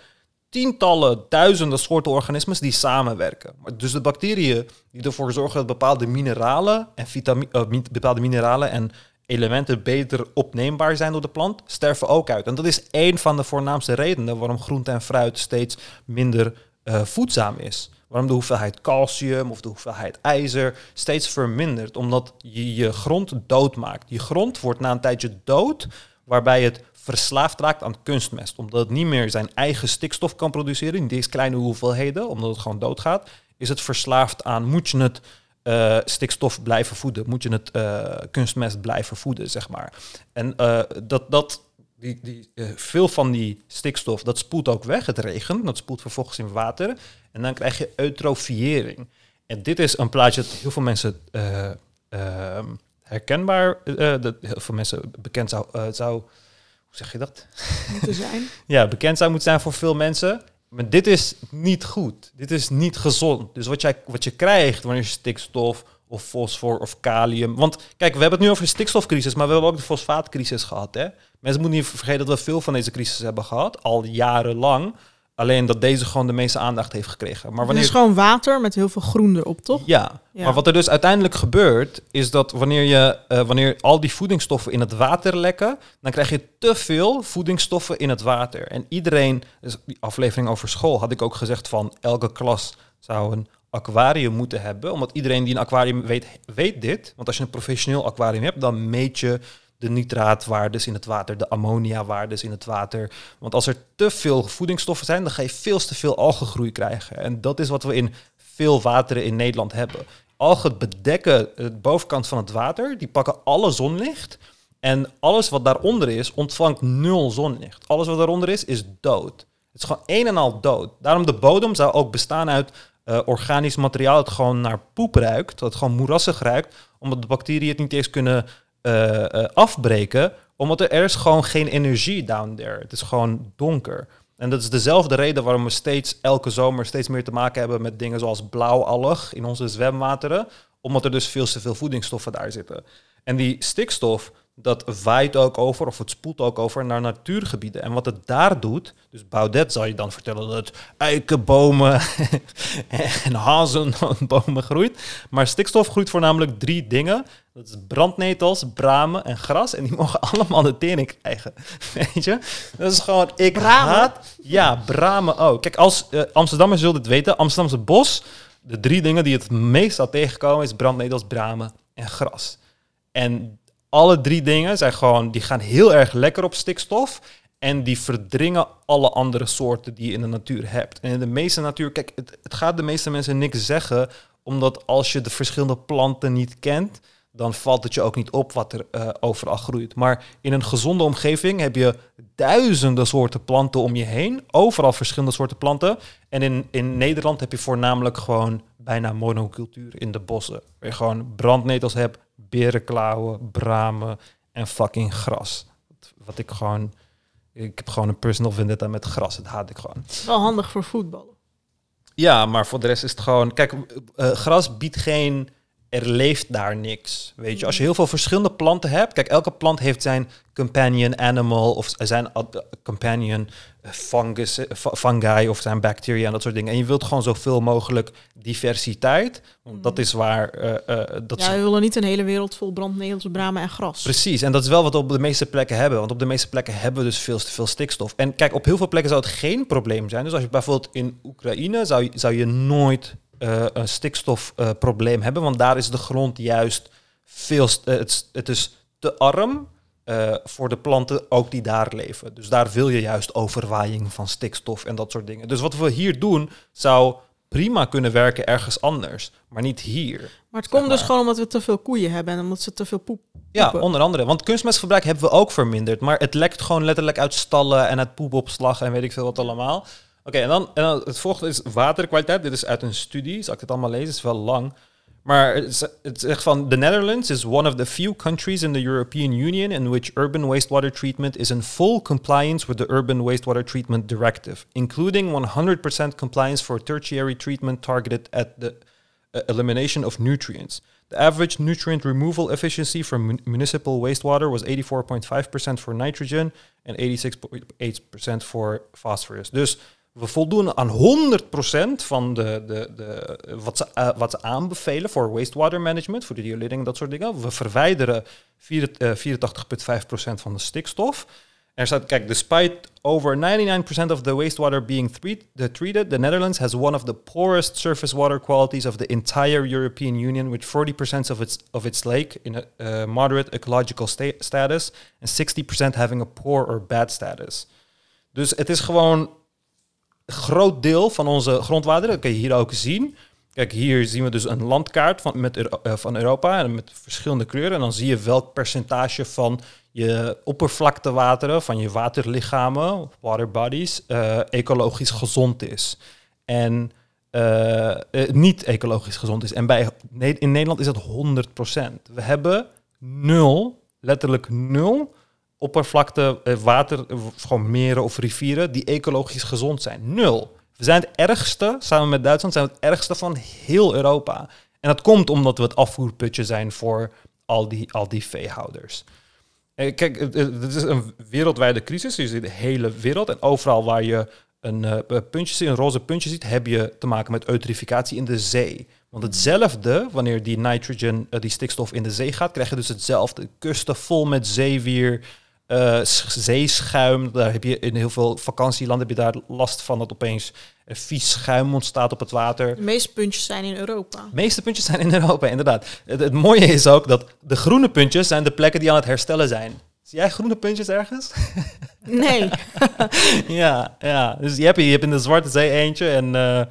tientallen, duizenden soorten organismen die samenwerken. Dus de bacteriën die ervoor zorgen dat bepaalde mineralen en vitami- eh, bepaalde mineralen en elementen beter opneembaar zijn door de plant, sterven ook uit. En dat is één van de voornaamste redenen waarom groente en fruit steeds minder eh, voedzaam is. Waarom de hoeveelheid calcium of de hoeveelheid ijzer steeds vermindert. Omdat je je grond doodmaakt. Je grond wordt na een tijdje dood, waarbij het verslaafd raakt aan kunstmest. Omdat het niet meer zijn eigen stikstof kan produceren in deze kleine hoeveelheden, omdat het gewoon doodgaat, is het verslaafd aan, moet je het eh, stikstof blijven voeden? Moet je het eh, kunstmest blijven voeden, zeg maar. En eh, dat, dat, die, die, veel van die stikstof, dat spoelt ook weg. Het regent, dat spoelt vervolgens in water. En dan krijg je eutrofiëring. En dit is een plaatje dat heel veel mensen eh, ehm, herkenbaar, dat heel veel mensen bekend zou, zou, hoe zeg je dat? Moeten zijn. (laughs) ja, bekend zou moeten zijn voor veel mensen. Maar dit is niet goed. Dit is niet gezond. Dus wat, jij, wat je krijgt wanneer je stikstof of fosfor of kalium... Want kijk, we hebben het nu over de stikstofcrisis, maar we hebben ook de fosfaatcrisis gehad. Hè? Mensen moeten niet vergeten dat we veel van deze crisis hebben gehad, al jarenlang. Alleen dat deze gewoon de meeste aandacht heeft gekregen. Maar Het wanneer is gewoon water met heel veel groen erop, toch? ja. Ja. maar wat er dus uiteindelijk gebeurt, is dat wanneer, je, eh, wanneer al die voedingsstoffen in het water lekken, dan krijg je te veel voedingsstoffen in het water. En iedereen, dus die aflevering over school had ik ook gezegd van elke klas zou een aquarium moeten hebben, omdat iedereen die een aquarium weet, weet dit. Want als je een professioneel aquarium hebt, dan meet je de nitraatwaardes in het water, de ammoniawaardes in het water. Want als er te veel voedingsstoffen zijn, dan ga je veel te veel algengroei krijgen. En dat is wat we in veel wateren in Nederland hebben. Algen bedekken de bovenkant van het water, die pakken alle zonlicht. En alles wat daaronder is, ontvangt nul zonlicht. Alles wat daaronder is, is dood. Het is gewoon een en al dood. Daarom de bodem zou ook bestaan uit eh, organisch materiaal dat gewoon naar poep ruikt, dat gewoon moerassig ruikt, omdat de bacteriën het niet eens kunnen eh, eh, afbreken, omdat er, er gewoon geen energie down there. Het is gewoon donker. En dat is dezelfde reden waarom we steeds elke zomer steeds meer te maken hebben met dingen zoals blauwalg in onze zwemwateren, omdat er dus veel te veel voedingsstoffen daar zitten. En die stikstof, dat waait ook over, of het spoelt ook over naar natuurgebieden. En wat het daar doet, dus Baudet zal je dan vertellen dat eikenbomen (laughs) en hazenbomen groeit. Maar stikstof groeit voornamelijk drie dingen. Dat is brandnetels, bramen en gras. En die (laughs) mogen allemaal de tering krijgen. Weet je? Dat is gewoon, ik Bramen? haat... Ja, bramen ook. Kijk, als eh, Amsterdammers zullen dit weten, Amsterdamse bos, de drie dingen die het meest zal tegenkomen is brandnetels, bramen en gras. En alle drie dingen zijn gewoon, die gaan heel erg lekker op stikstof. En die verdringen alle andere soorten die je in de natuur hebt. En in de meeste natuur, kijk, het, het gaat de meeste mensen niks zeggen. Omdat als je de verschillende planten niet kent, dan valt het je ook niet op wat er eh, overal groeit. Maar in een gezonde omgeving heb je duizenden soorten planten om je heen. Overal verschillende soorten planten. En in, in Nederland heb je voornamelijk gewoon bijna monocultuur in de bossen. Waar je gewoon brandnetels hebt, berenklauwen, bramen en fucking gras. Wat ik gewoon... Ik heb gewoon een personal vendetta met gras. Dat haat ik gewoon. Wel handig voor voetballen. Ja, maar voor de rest is het gewoon... Kijk, eh, gras biedt geen... Er leeft daar niks. Weet je, als je heel veel verschillende planten hebt... Kijk, elke plant heeft zijn companion animal... of zijn companion fungus, eh, fungi of zijn bacteria en dat soort dingen. En je wilt gewoon zoveel mogelijk diversiteit. Want dat is waar... eh, eh, dat Ja, we willen niet een hele wereld vol brandnetels, bramen en gras. Precies, en dat is wel wat we op de meeste plekken hebben. Want op de meeste plekken hebben we dus veel te veel stikstof. En kijk, op heel veel plekken zou het geen probleem zijn. Dus als je bijvoorbeeld in Oekraïne zou zou je nooit eh, een stikstofprobleem hebben. Want daar is de grond juist veel... eh, het, is- het is te arm eh, voor de planten ook die daar leven. Dus daar wil je juist overwaaiing van stikstof en dat soort dingen. Dus wat we hier doen zou prima kunnen werken ergens anders. Maar niet hier. Maar het komt dus gewoon omdat we te veel koeien hebben en omdat ze te veel poep. Ja, poepen. onder andere. Want kunstmestverbruik hebben we ook verminderd. Maar het lekt gewoon letterlijk uit stallen en uit poepopslag en weet ik veel wat allemaal. Oké, en, dan, en dan het volgende is waterkwaliteit. Dit is uit een studie. Zal ik het allemaal lezen? Het is wel lang. Maar het, zegt van... The Netherlands is one of the few countries in the European Union... in which urban wastewater treatment is in full compliance... with the Urban Wastewater Treatment Directive... including 100% compliance for tertiary treatment... targeted at the uh, elimination of nutrients. The average nutrient removal efficiency from mun- municipal wastewater was 84.5% for nitrogen en 86.8% voor phosphorus. Dus we voldoen aan 100% van de, de, de, wat, ze, eh, wat ze aanbevelen voor wastewater management, voor de riolering dat soort dingen. We verwijderen vier- eh, 84,5% van de stikstof. Er staat, kijk, despite over 99% of the wastewater being treated, the Netherlands has one of the poorest surface water qualities of the entire European Union, with 40% of its of its lake in a uh, moderate ecological sta- status and 60% having a poor or bad status. Dus het is gewoon groot deel van onze grondwater. Dat kun je hier ook zien. Kijk, hier zien we dus een landkaart van, met, eh, van Europa en met verschillende kleuren. En dan zie je welk percentage van je oppervlaktewateren, van je waterlichamen, water bodies, eh, ecologisch gezond is. En eh, niet ecologisch gezond is. En bij, in Nederland is dat 100%. We hebben nul, letterlijk nul oppervlakte, eh, water, eh, gewoon meren of rivieren die ecologisch gezond zijn. Nul. We zijn het ergste, samen met Duitsland, zijn we het ergste van heel Europa. En dat komt omdat we het afvoerputje zijn voor al die, al die veehouders. Eh, Kijk, het, is een wereldwijde crisis. Je ziet de hele wereld. En overal waar je een puntje een roze puntje ziet, heb je te maken met eutrificatie in de zee. Want hetzelfde, wanneer die nitrogen, die stikstof in de zee gaat, krijg je dus hetzelfde. Kusten vol met zeewier, eh, zeeschuim. Daar heb je in heel veel vakantielanden heb je daar last van dat opeens een vies schuim ontstaat op het water. De meeste puntjes zijn in Europa. De meeste puntjes zijn in Europa, inderdaad. Het, het mooie is ook dat de groene puntjes zijn de plekken die aan het herstellen zijn. Zie jij groene puntjes ergens? Nee. (laughs) ja, ja. Dus je hebt, je hebt in de Zwarte Zee eentje en... eh,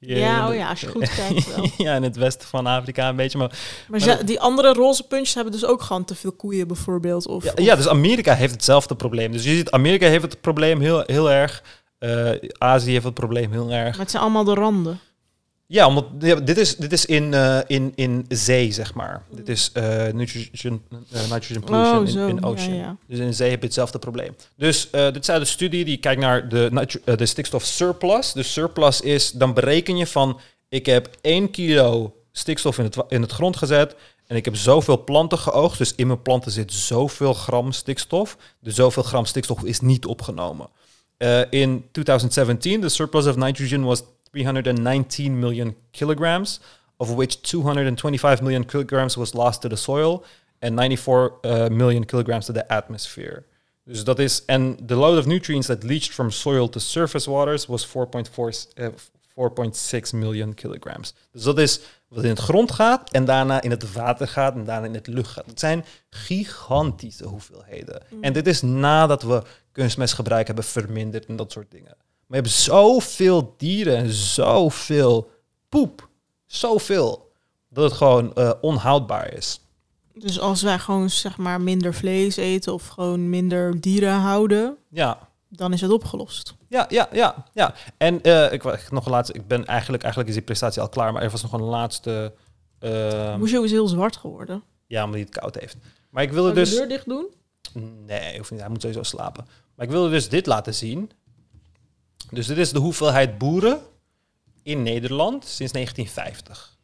hier ja, oh ja, als je (laughs) goed kijkt wel. ja, in het westen van Afrika een beetje. Maar, Maar die andere roze puntjes hebben dus ook gewoon te veel koeien bijvoorbeeld. Of, ja, of- ja, dus Amerika heeft hetzelfde probleem. Dus je ziet, Amerika heeft het probleem heel, heel erg. Eh, Azië heeft het probleem heel erg. Maar het zijn allemaal de randen. Ja, omdat ja, dit is, dit is in, eh, in, in zee, zeg maar. Dit is eh, nitrogen, eh, nitrogen pollution Oh, in, zo. in ocean. ja. Dus in zee heb je hetzelfde probleem. Dus dit is uit een studie die kijkt naar de, de stikstof surplus. Dus surplus is, dan bereken je van... ik heb 1 kilo stikstof in het, in het grond gezet... en ik heb zoveel planten geoogst. Dus in mijn planten zit zoveel gram stikstof. Dus zoveel gram stikstof is niet opgenomen. In 2017, the surplus of nitrogen was 319 million kilograms, of which 225 million kilograms was lost to the soil and 94 uh, million kilograms to the atmosphere. Dus dat is, and the load of nutrients that leached from soil to surface waters was 4.4 uh, 4,6 miljoen kilograms. Dus dat is wat in het grond gaat en daarna in het water gaat en daarna in het lucht gaat. Het zijn gigantische hoeveelheden. Mm. En dit is nadat we kunstmestgebruik hebben verminderd en dat soort dingen. We hebben zoveel dieren en zoveel poep. Zoveel. Dat het gewoon eh, onhoudbaar is. Dus als wij gewoon zeg maar minder vlees eten of gewoon minder dieren houden, Ja, dan is het opgelost. Ja, ja, ja, ja. En eh, ik nog een laatste. Ik ben eigenlijk, eigenlijk is die prestatie al klaar, maar er was nog een laatste. Moesje is heel zwart geworden. ja, omdat hij het koud heeft. Maar ik wilde dus. de deur dicht doen? Nee, hoeft niet. Hij moet sowieso slapen. Maar ik wilde dus dit laten zien. Dus dit is de hoeveelheid boeren in Nederland sinds 1950.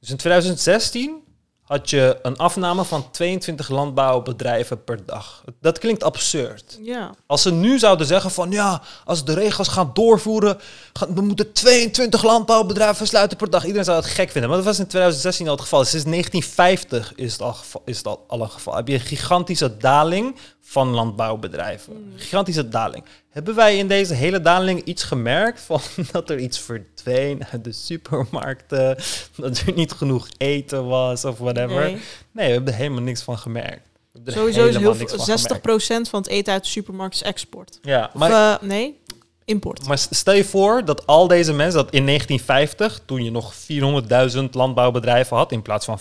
Dus in 2016 had je een afname van 22 landbouwbedrijven per dag. Dat klinkt absurd. Ja. Als ze nu zouden zeggen van ja, als de regels gaan doorvoeren, gaan, we moeten 22 landbouwbedrijven sluiten per dag. Iedereen zou het gek vinden. Maar dat was in 2016 al het geval. Sinds 1950 is het al, geva- is het al, al een geval. Heb je een gigantische daling van landbouwbedrijven. Gigantische daling. Hebben wij in deze hele daling iets gemerkt (laughs) van dat er iets verdween uit de supermarkten, dat er niet genoeg eten was of whatever? Nee, Nee. we hebben er helemaal niks van gemerkt. Er Sowieso is heel veel, niks van 60% van het eten uit de supermarkt is export. Ja, Of, maar eh, nee, import. Maar stel je voor dat al deze mensen, dat in 1950, toen je nog 400.000 landbouwbedrijven had, in plaats van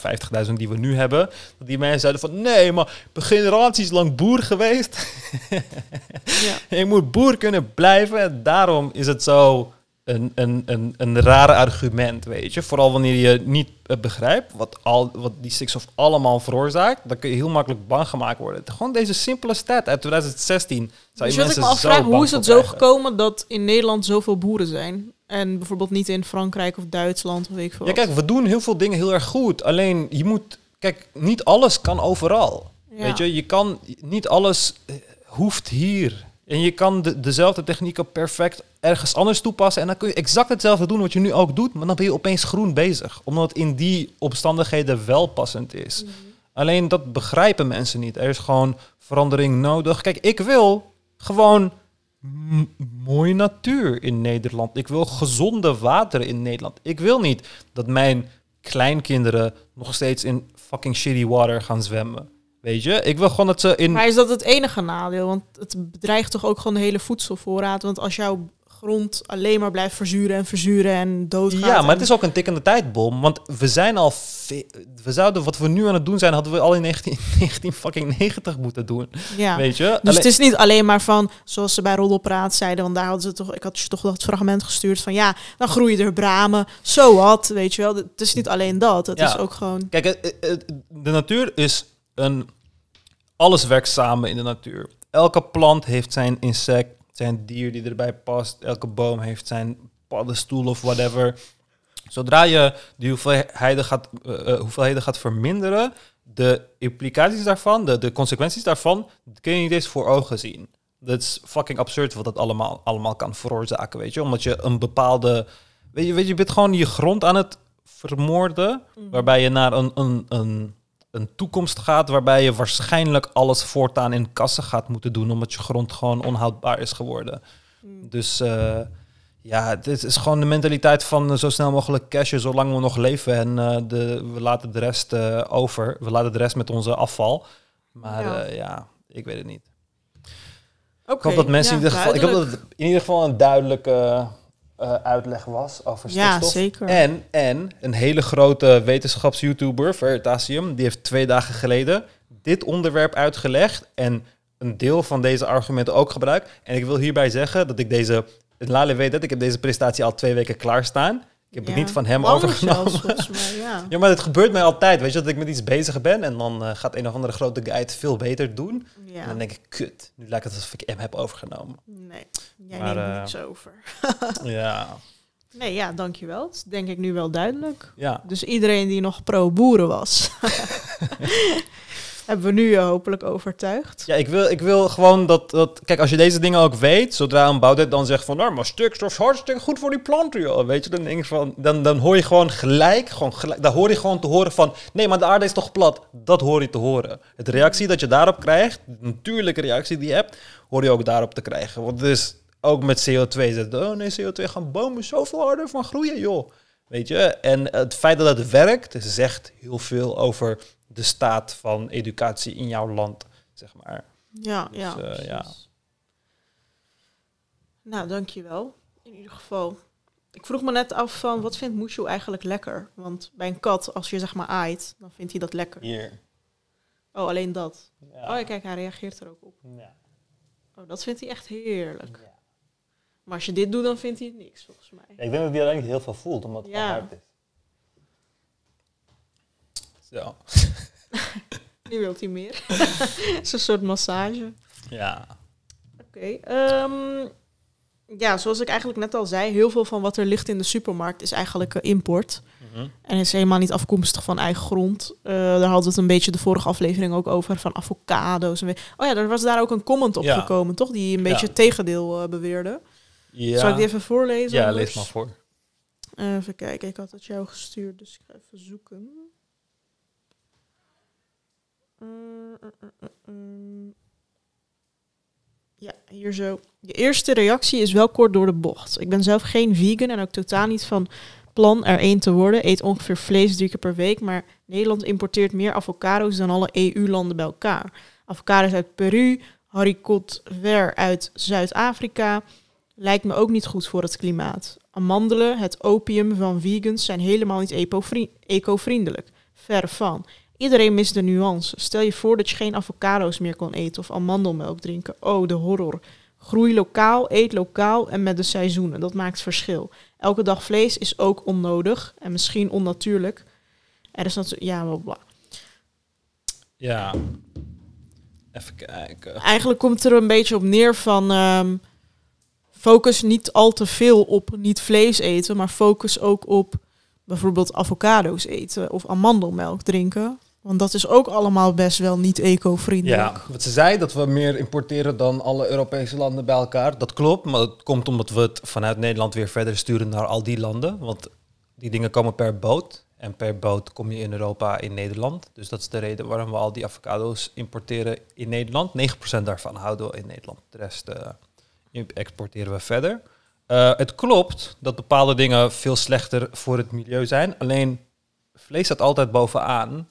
50.000 die we nu hebben, dat die mensen zeiden van nee, maar ik ben generaties lang boer geweest. (laughs) ja. je moet boer kunnen blijven. En daarom is het zo een, een, een, een rare argument, weet je. Vooral wanneer je niet eh, begrijpt wat, al, wat die stikstof allemaal veroorzaakt, dan kun je heel makkelijk bang gemaakt worden. Gewoon deze simpele stat uit 2016. Zou Dus je wat ik me afvraag, hoe is het zo gekomen dat in Nederland zoveel boeren zijn? En bijvoorbeeld niet in Frankrijk of Duitsland of weet ik veel Ja, kijk, we doen heel veel dingen heel erg goed. Alleen je moet, kijk, niet alles kan overal. Ja. Weet je, je kan niet alles eh, hoeft hier. En je kan de, dezelfde technieken perfect ergens anders toepassen. En dan kun je exact hetzelfde doen wat je nu ook doet. Maar dan ben je opeens groen bezig. Omdat het in die omstandigheden wel passend is. Mhm. Alleen dat begrijpen mensen niet. Er is gewoon verandering nodig. Kijk, ik wil gewoon mooie natuur in Nederland. Ik wil gezonde water in Nederland. Ik wil niet dat mijn kleinkinderen nog steeds in fucking shitty water gaan zwemmen. Weet je? Ik wil gewoon dat ze in... Maar is dat het enige nadeel? Want het bedreigt toch ook gewoon de hele voedselvoorraad? Want als jouw grond alleen maar blijft verzuren en verzuren en doodgaat... Ja, maar en- het is ook een tikkende tijdbom. Want we zijn al... We zouden wat we nu aan het doen zijn, hadden we al in 19, 1990 (laughs) moeten doen. Ja. Weet je? Dus Alleen- het is niet alleen maar van, zoals ze bij Roddelpraat zeiden, want daar hadden ze toch, ik had je toch dat fragment gestuurd van, ja, dan groeien er bramen, zo wat, weet je wel. Het is niet alleen dat, het Ja. is ook gewoon, Kijk, de natuur is een... Alles werkt samen in de natuur. Elke plant heeft zijn insect, zijn dier die erbij past. Elke boom heeft zijn paddenstoel of whatever. Zodra je die hoeveelheden gaat, eh, hoeveelheden gaat verminderen, de implicaties daarvan, de, de consequenties daarvan, kun je niet eens voor ogen zien. Dat is fucking absurd wat dat allemaal, allemaal kan veroorzaken, weet je. Omdat je een bepaalde... Weet je, weet je, je bent gewoon je grond aan het vermoorden, waarbij je naar een, een, een, een toekomst gaat waarbij je waarschijnlijk alles voortaan in kassen gaat moeten doen, omdat je grond gewoon onhoudbaar is geworden. Dus eh, ja, dit is gewoon de mentaliteit van eh, zo snel mogelijk cashen zolang we nog leven en eh, de, we laten de rest over. We laten de rest met onze afval. Maar Ja. ja, ik weet het niet. Oké, Ik hoop dat mensen ja, in ieder geval, ik hoop dat het in ieder geval een duidelijke eh, uitleg was over Ja, stikstof. zeker. En, en een hele grote wetenschaps-YouTuber, Veritasium, die heeft twee dagen geleden dit onderwerp uitgelegd en een deel van deze argumenten ook gebruikt. En ik wil hierbij zeggen dat ik deze, Lale weet dat, ik heb deze presentatie al twee weken klaarstaan. Ik heb het niet van hem overgenomen. zelfs, volgens mij, ja. (laughs) Ja, maar het gebeurt mij altijd, weet je, dat ik met iets bezig ben en dan eh, gaat een of andere grote guy het veel beter doen. En dan denk ik, kut, nu lijkt het alsof ik hem heb overgenomen. Nee, jij Maar, neemt niks over. (laughs) Ja, Nee, ja, dankjewel. Dat denk ik nu wel duidelijk. ja. Dus iedereen die nog pro-boeren was, (laughs) hebben we nu eh, hopelijk overtuigd. Ja, ik wil, ik wil gewoon dat, dat... Kijk, als je deze dingen ook weet, zodra een bouwdet dan zegt van... Nou, maar stikstof is hartstikke goed voor die planten, joh. Weet je, dan denk van... Dan, dan hoor je gewoon gelijk, gewoon gelijk... Dan hoor je gewoon te horen van... Nee, maar de aarde is toch plat? Dat hoor je te horen. Het reactie dat je daarop krijgt, natuurlijke reactie die je hebt... hoor je ook daarop te krijgen. Want het is ook met CO2 zetten. Oh nee, CO2 gaan bomen zoveel harder van groeien, joh. Weet je? En het feit dat het werkt, zegt heel veel over de staat van educatie in jouw land, zeg maar. Ja, Dus, ja, eh, ja. Nou, dankjewel. In ieder geval. Ik vroeg me net af van, wat vindt Mushu eigenlijk lekker? Want bij een kat, als je zeg maar aait, dan vindt hij dat lekker. Hier. Oh, alleen dat. Ja. Oh ja, kijk, hij reageert er ook op. Ja. Oh, dat vindt hij echt heerlijk. Maar als je dit doet, dan vindt hij het niks, volgens mij. Ja, ik denk dat hij alleen niet heel veel voelt, omdat het Ja. hard is. Zo. (laughs) Nu wilt hij meer. (laughs) Het is een soort massage. Ja. Oké. ehm, ja, zoals ik eigenlijk net al zei, heel veel van wat er ligt in de supermarkt is eigenlijk eh, import. Mhm. En is helemaal niet afkomstig van eigen grond. Eh, daar hadden we het een beetje de vorige aflevering ook over, van avocado's. En we- oh ja, er was daar ook een comment op Ja. gekomen, toch? Die een beetje Ja. het tegendeel eh, beweerde. Ja. Zal ik die even voorlezen? Ja, anders? lees maar voor. Even kijken, ik had het jou gestuurd, dus ik ga even zoeken. Ja, hier zo. Je eerste reactie is wel kort door de bocht. Ik ben zelf geen vegan en ook totaal niet van plan er één te worden. Eet ongeveer vlees drie keer per week, maar Nederland importeert meer avocado's dan alle EU-landen bij elkaar. Avocado's uit Peru, haricot ver uit Zuid-Afrika. Lijkt me ook niet goed voor het klimaat. Amandelen, het opium van vegans, zijn helemaal niet eco-vriendelijk. Ver van. Iedereen mist de nuance. Stel je voor dat je geen avocado's meer kon eten of amandelmelk drinken. Oh, de horror. Groei lokaal, eet lokaal en met de seizoenen. Dat maakt verschil. Elke dag vlees is ook onnodig en misschien onnatuurlijk. Er is natuurlijk... Ja, bla bla. Ja. Even kijken. Eigenlijk komt er een beetje op neer van... ehm, focus niet al te veel op niet vlees eten, maar focus ook op bijvoorbeeld avocado's eten of amandelmelk drinken. Want dat is ook allemaal best wel niet eco-vriendelijk. Ja, wat ze zei, dat we meer importeren dan alle Europese landen bij elkaar. Dat klopt, maar dat komt omdat we het vanuit Nederland weer verder sturen naar al die landen. Want die dingen komen per boot. En per boot kom je in Europa, in Nederland. Dus dat is de reden waarom we al die avocado's importeren in Nederland. 9% daarvan houden we in Nederland. De rest eh, exporteren we verder. Eh, het klopt dat bepaalde dingen veel slechter voor het milieu zijn. Alleen vlees staat altijd bovenaan.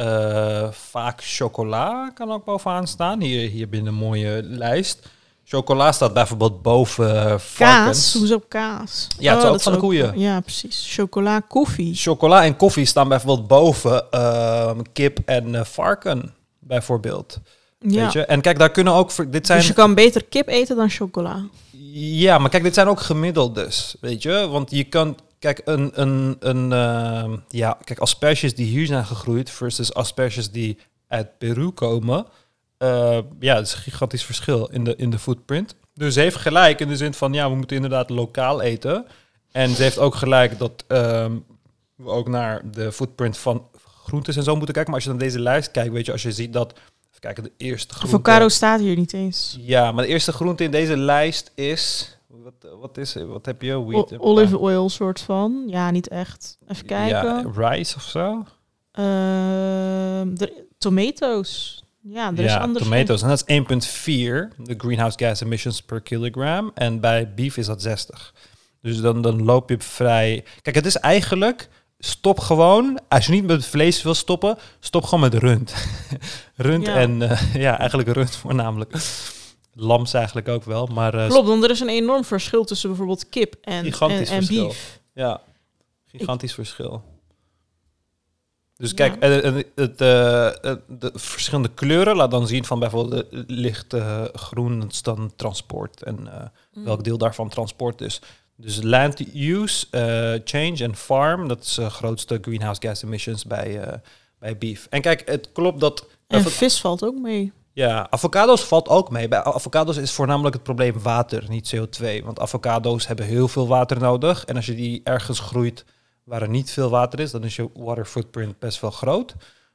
Eh, vaak chocola kan ook bovenaan staan. Hier, hier binnen een mooie lijst. Chocola staat bijvoorbeeld boven eh, varkens. Kaas, hoezo kaas? Ja, het is ook dat van de koeien. Ja, precies. Chocola, koffie. Chocola en koffie staan bijvoorbeeld boven ehm, kip en eh, varken, bijvoorbeeld. Ja. Weet je? En kijk, daar kunnen ook... Dit zijn, Dus je kan beter kip eten dan chocola. Ja, maar kijk, dit zijn ook gemiddeldes, weet je? Want je kan... Kijk, een, een, een, ehm, ja, kijk, asperges die hier zijn gegroeid versus asperges die uit Peru komen. eh, ja, het is een gigantisch verschil in de, in de footprint. Dus ze heeft gelijk in de zin van, ja, we moeten inderdaad lokaal eten. En ze heeft ook gelijk dat ehm, we ook naar de footprint van groentes en zo moeten kijken. Maar als je naar deze lijst kijkt, weet je, als je ziet dat... Even kijken, de eerste groente... Avocado staat hier niet eens. Ja, maar de eerste groente in deze lijst is... Wat, wat is Wat heb je? O- Wheat, olive oil soort van. Ja, niet echt. Even kijken. Ja, rice of zo? Ehm, de, tomatoes. Ja, er is anders. tomatoes. En dat is 1,4, de greenhouse gas emissions per kilogram. En bij beef is dat 60. Dus dan, dan loop je vrij... Kijk, het is eigenlijk... Stop gewoon, als je niet met vlees wil stoppen, stop gewoon met rund. (laughs) rund Ja. en eh, ja, eigenlijk rund voornamelijk. Lams eigenlijk ook wel, maar eh, Klopt, want er is een enorm verschil tussen bijvoorbeeld kip en, en, Gigantisch en verschil. beef. Ja, gigantisch verschil. Dus Ja. kijk, eh, eh, het, de verschillende kleuren laat dan zien van bijvoorbeeld licht eh, groen, dat is dan transport en Mm. welk deel daarvan transport is. Dus land use, change en farm, dat is de grootste greenhouse gas emissions bij, bij beef. En kijk, het klopt dat... En vis valt ook mee. Ja, avocado's valt ook mee. Bij avocado's is voornamelijk het probleem water, niet CO2. Want avocado's hebben heel veel water nodig. En als je die ergens groeit waar er niet veel water is, dan is je water footprint best wel groot.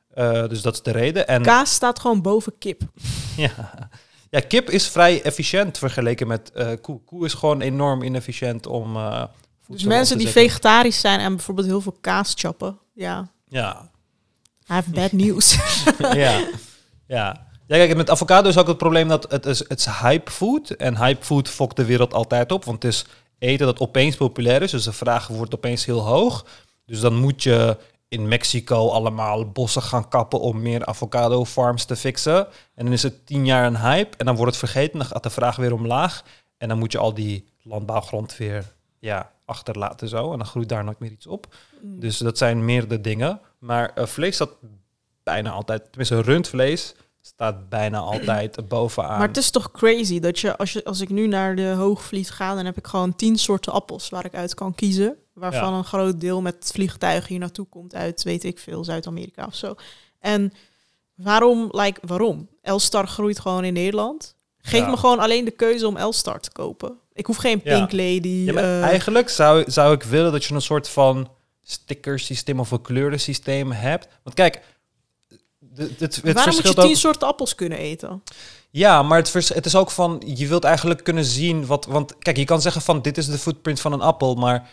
Eh, dus dat is de reden. En Kaas staat gewoon boven kip. (laughs) ja. ja, kip is vrij efficiënt vergeleken met eh, koe. Koe is gewoon enorm inefficiënt om. eh Dus mensen die zetten. vegetarisch zijn en bijvoorbeeld heel veel kaas chappen. Ja, Ja, I have bad news. (laughs) ja, (laughs) ja. Ja, kijk, met avocado is ook het probleem dat het is, het is hype food. En hype food fokt de wereld altijd op. Want het is eten dat opeens populair is. Dus de vraag wordt opeens heel hoog. Dus dan moet je in Mexico allemaal bossen gaan kappen om meer avocado farms te fixen. En dan is het tien jaar een hype. En dan wordt het vergeten. Dan gaat de vraag weer omlaag. En dan moet je al die landbouwgrond weer ja, achterlaten zo. En dan groeit daar nooit meer iets op. Mm. Dus dat zijn meerdere dingen. Maar eh, vlees staat bijna altijd, tenminste rundvlees staat bijna altijd (clears throat) bovenaan. Maar het is toch crazy dat je als, je, als ik nu naar de Hoogvliet ga, dan heb ik gewoon tien soorten appels waar ik uit kan kiezen. Waarvan Ja. een groot deel met vliegtuigen hier naartoe komt uit, weet ik veel, Zuid-Amerika of zo. En waarom, like, waarom? Elstar groeit gewoon in Nederland. Geef Ja. me gewoon alleen de keuze om Elstar te kopen. Ik hoef geen. Pink Lady. ja, maar eh, eigenlijk zou, zou ik willen dat je een soort van stickersysteem of een kleurensysteem hebt. Want kijk, het, het, het waarom moet je verschilt tien ook... soorten appels kunnen eten? Ja, maar het, vers, het is ook van, je wilt eigenlijk kunnen zien wat... Want kijk, je kan zeggen van, dit is de footprint van een appel, maar...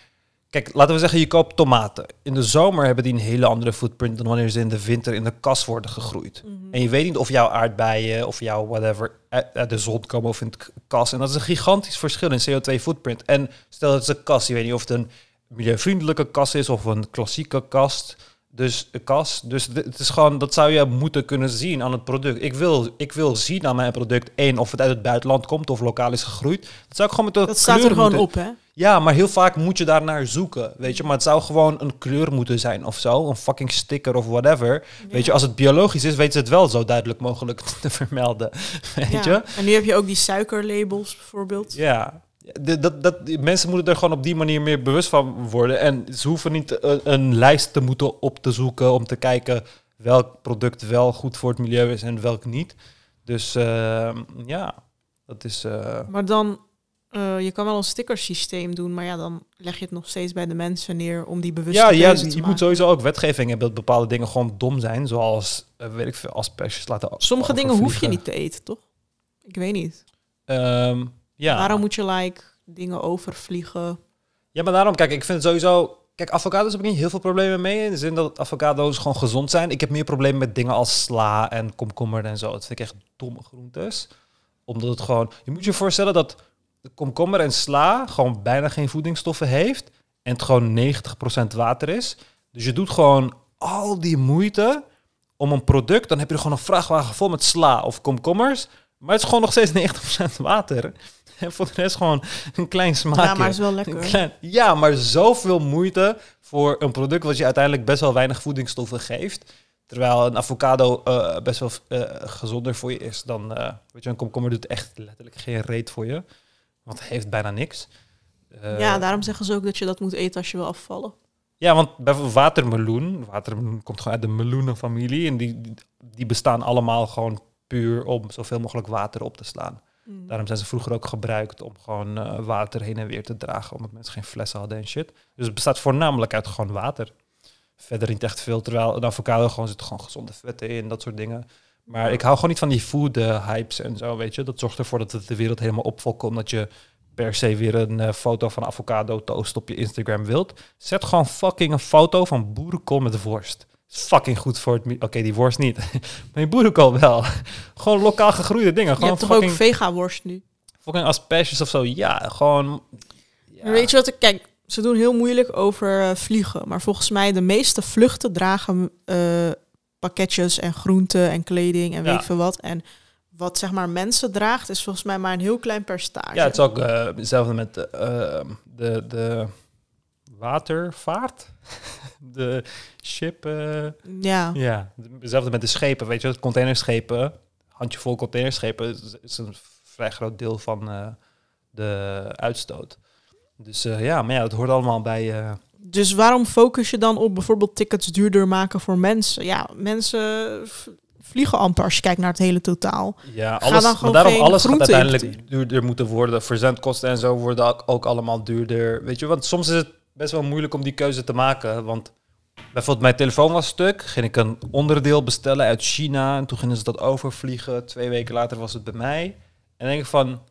Kijk, laten we zeggen, je koopt tomaten. In de zomer hebben die een hele andere footprint dan wanneer ze in de winter in de kas worden gegroeid. Mhm. En je weet niet of jouw aardbeien of jouw whatever uit de zon komen of in het k- kas. En dat is een gigantisch verschil in CO2-footprint. En stel het is een kast, je weet niet of het een milieuvriendelijke kast is of een klassieke kast. Dus een kas. Dus het is gewoon, dat zou je moeten kunnen zien aan het product. Ik wil, ik wil zien aan mijn product, één, of het uit het buitenland komt of lokaal is gegroeid. Dat zou ik gewoon met de Dat staat er gewoon moeten- op, hè? ja, maar heel vaak moet je daar naar zoeken, weet je. Maar het zou gewoon een kleur moeten zijn of zo. Een fucking sticker of whatever. Weet je, als het biologisch is, weten ze het wel zo duidelijk mogelijk (laughs) te vermelden. Weet Ja. je? En nu heb je ook die suikerlabels bijvoorbeeld. Ja. De- dat, dat, mensen moeten er gewoon op die manier meer bewust van worden. En ze hoeven niet een, een lijst te moeten op te zoeken om te kijken welk product wel goed voor het milieu is en welk niet. Dus ehm, ja, dat is... eh, Maar dan, eh, je kan wel een stickersysteem doen, maar ja, dan leg je het nog steeds bij de mensen neer om die bewuste ja, ja, keuze te je maken. moet sowieso ook wetgeving hebben dat bepaalde dingen gewoon dom zijn. Zoals, eh, weet ik veel, asperges laten Sommige dingen hoef je niet te eten, toch? Ik weet niet. Ehm, ja. Waarom moet je like dingen overvliegen? ja, maar daarom, kijk, ik vind het sowieso... Kijk, avocados heb ik niet heel veel problemen mee. In de zin dat avocado's gewoon gezond zijn. Ik heb meer problemen met dingen als sla en komkommer en zo. Dat vind ik echt domme groentes. Omdat het gewoon... Je moet je voorstellen dat de komkommer en sla gewoon bijna geen voedingsstoffen heeft. En het gewoon 90% water is. Dus je doet gewoon al die moeite om een product... Dan heb je er gewoon een vrachtwagen vol met sla of komkommers. Maar het is gewoon nog steeds 90% water. (laughs) En voor de rest gewoon een klein smaakje. Ja, maar is wel lekker. klein- ja, maar zoveel moite voor een product wat je uiteindelijk best wel weinig voedingsstoffen geeft. Terwijl een avocado eh, best wel eh, gezonder voor je is dan... eh, weet je, een komkommer doet echt letterlijk geen reet voor je. Want het heeft bijna niks. Ja, daarom zeggen ze ook dat je dat moet eten als je wil afvallen. ja, want bijvoorbeeld watermeloen. Watermeloen komt gewoon uit de meloenenfamilie. En die- die bestaan allemaal gewoon puur om zoveel mogelijk water op te slaan. Mm. Daarom zijn ze vroeger ook gebruikt om gewoon eh, water heen en weer te dragen, omdat mensen geen flessen hadden en shit. Dus het bestaat voornamelijk uit gewoon water. Verder niet echt veel, terwijl een avocado gewoon zit gewoon gezonde vetten in, dat soort dingen. Maar ik hou gewoon niet van die food eh, hypes en zo, weet je. Dat zorgt ervoor dat het de wereld helemaal opvolkt, omdat je per se weer een eh, foto van avocado toast op je Instagram wilt. Zet gewoon fucking een foto van boerenkool met worst. Fucking goed voor het... Oké, die worst niet. (laughs) maar je boerenkool wel. gewoon lokaal gegroeide dingen. Je Gewoon hebt toch ook vega-worst nu? fucking asperges of zo. Ja, gewoon. Ja. Weet je wat ik... Kijk, ze doen heel moeilijk over eh, vliegen. Maar volgens mij de meeste vluchten dragen eh, pakketjes en groenten en kleding en Ja. weet veel wat. En wat zeg maar mensen draagt is volgens mij maar een heel klein percentage. Ja, het is ook eh, hetzelfde met de, eh, de, de watervaart. (laughs) de ship. Ja. ja, hetzelfde met de schepen. Weet je, het containerschepen, handjevol containerschepen, is, is een vrij groot deel van eh, de uitstoot. Dus eh, ja, maar ja, het hoort allemaal bij. eh, Dus waarom focus je dan op bijvoorbeeld tickets duurder maken voor mensen? Ja, mensen vliegen amper als je kijkt naar het hele totaal. Ja, alles, dan maar gewoon daarom alles gaat uiteindelijk duurder moeten worden. Verzendkosten en zo worden ook, ook allemaal duurder. Weet je, want soms is het best wel moeilijk om die keuze te maken. Want bijvoorbeeld mijn telefoon was stuk. Ging ik een onderdeel bestellen uit China. En toen gingen ze dat overvliegen. Twee weken later was het bij mij. En denk ik van...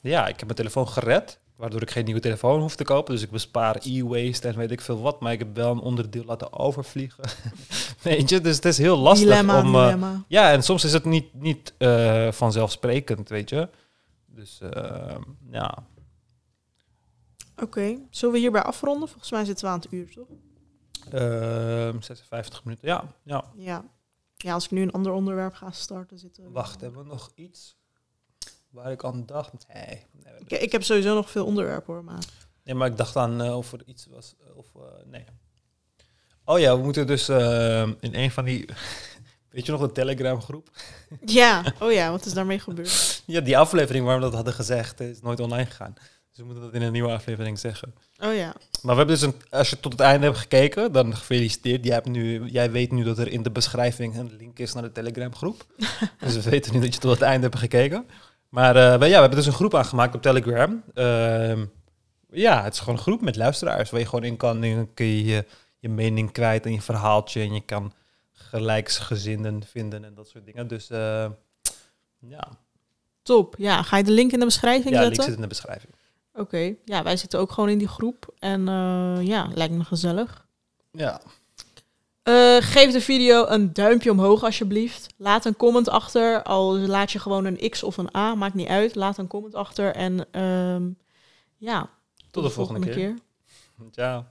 Ja, ik heb mijn telefoon gered. Waardoor ik geen nieuwe telefoon hoef te kopen. Dus ik bespaar e-waste en weet ik veel wat. Maar ik heb wel een onderdeel laten overvliegen. (laughs) Weet je, dus het is heel lastig dilemma, om... eh, ja, en soms is het niet, niet eh, vanzelfsprekend, weet je. Dus eh, ja, Oké, zullen we hierbij afronden? Volgens mij zitten we aan het uur, toch? Ehm 56 minuten. Ja, ja. Ja. Ja, als ik nu een ander onderwerp ga starten, zitten we... Wacht, hebben we nog iets waar ik aan dacht? Nee. Ik, ik heb sowieso nog veel onderwerpen, hoor, maar... Nee, maar ik dacht aan eh, of er iets was. Of, eh, nee. Oh ja, we moeten dus eh, in een van die. (laughs) Weet je nog de Telegram groep? Ja, (laughs) oh ja, wat is daarmee gebeurd? Ja, die aflevering waar we dat hadden gezegd, is nooit online gegaan. Dus we moeten dat in een nieuwe aflevering zeggen. Oh ja, Maar we hebben dus een. Als je tot het einde hebt gekeken, dan gefeliciteerd. Jij, hebt nu, jij weet nu dat er in de beschrijving een link is naar de Telegram groep. (laughs) dus we weten nu dat je tot het einde hebt gekeken. Maar eh, ja, we hebben dus een groep aangemaakt op Telegram. Ehm, ja, het is gewoon een groep met luisteraars waar je gewoon in kan. En dan kun je je, je mening kwijt en je verhaaltje. En je kan gelijksgezinden vinden en dat soort dingen. Dus eh, ja, top. Ja, ga je de link in de beschrijving ja link zetten? zit in de beschrijving. Oké, ja, wij zitten ook gewoon in die groep. En eh, ja, lijkt me gezellig. Ja, Eh, geef de video een duimpje omhoog alsjeblieft. Laat een comment achter. Al laat je gewoon een X of een A, maakt niet uit. Laat een comment achter. En ehm, ja, tot, de volgende, keer. keer. Ciao.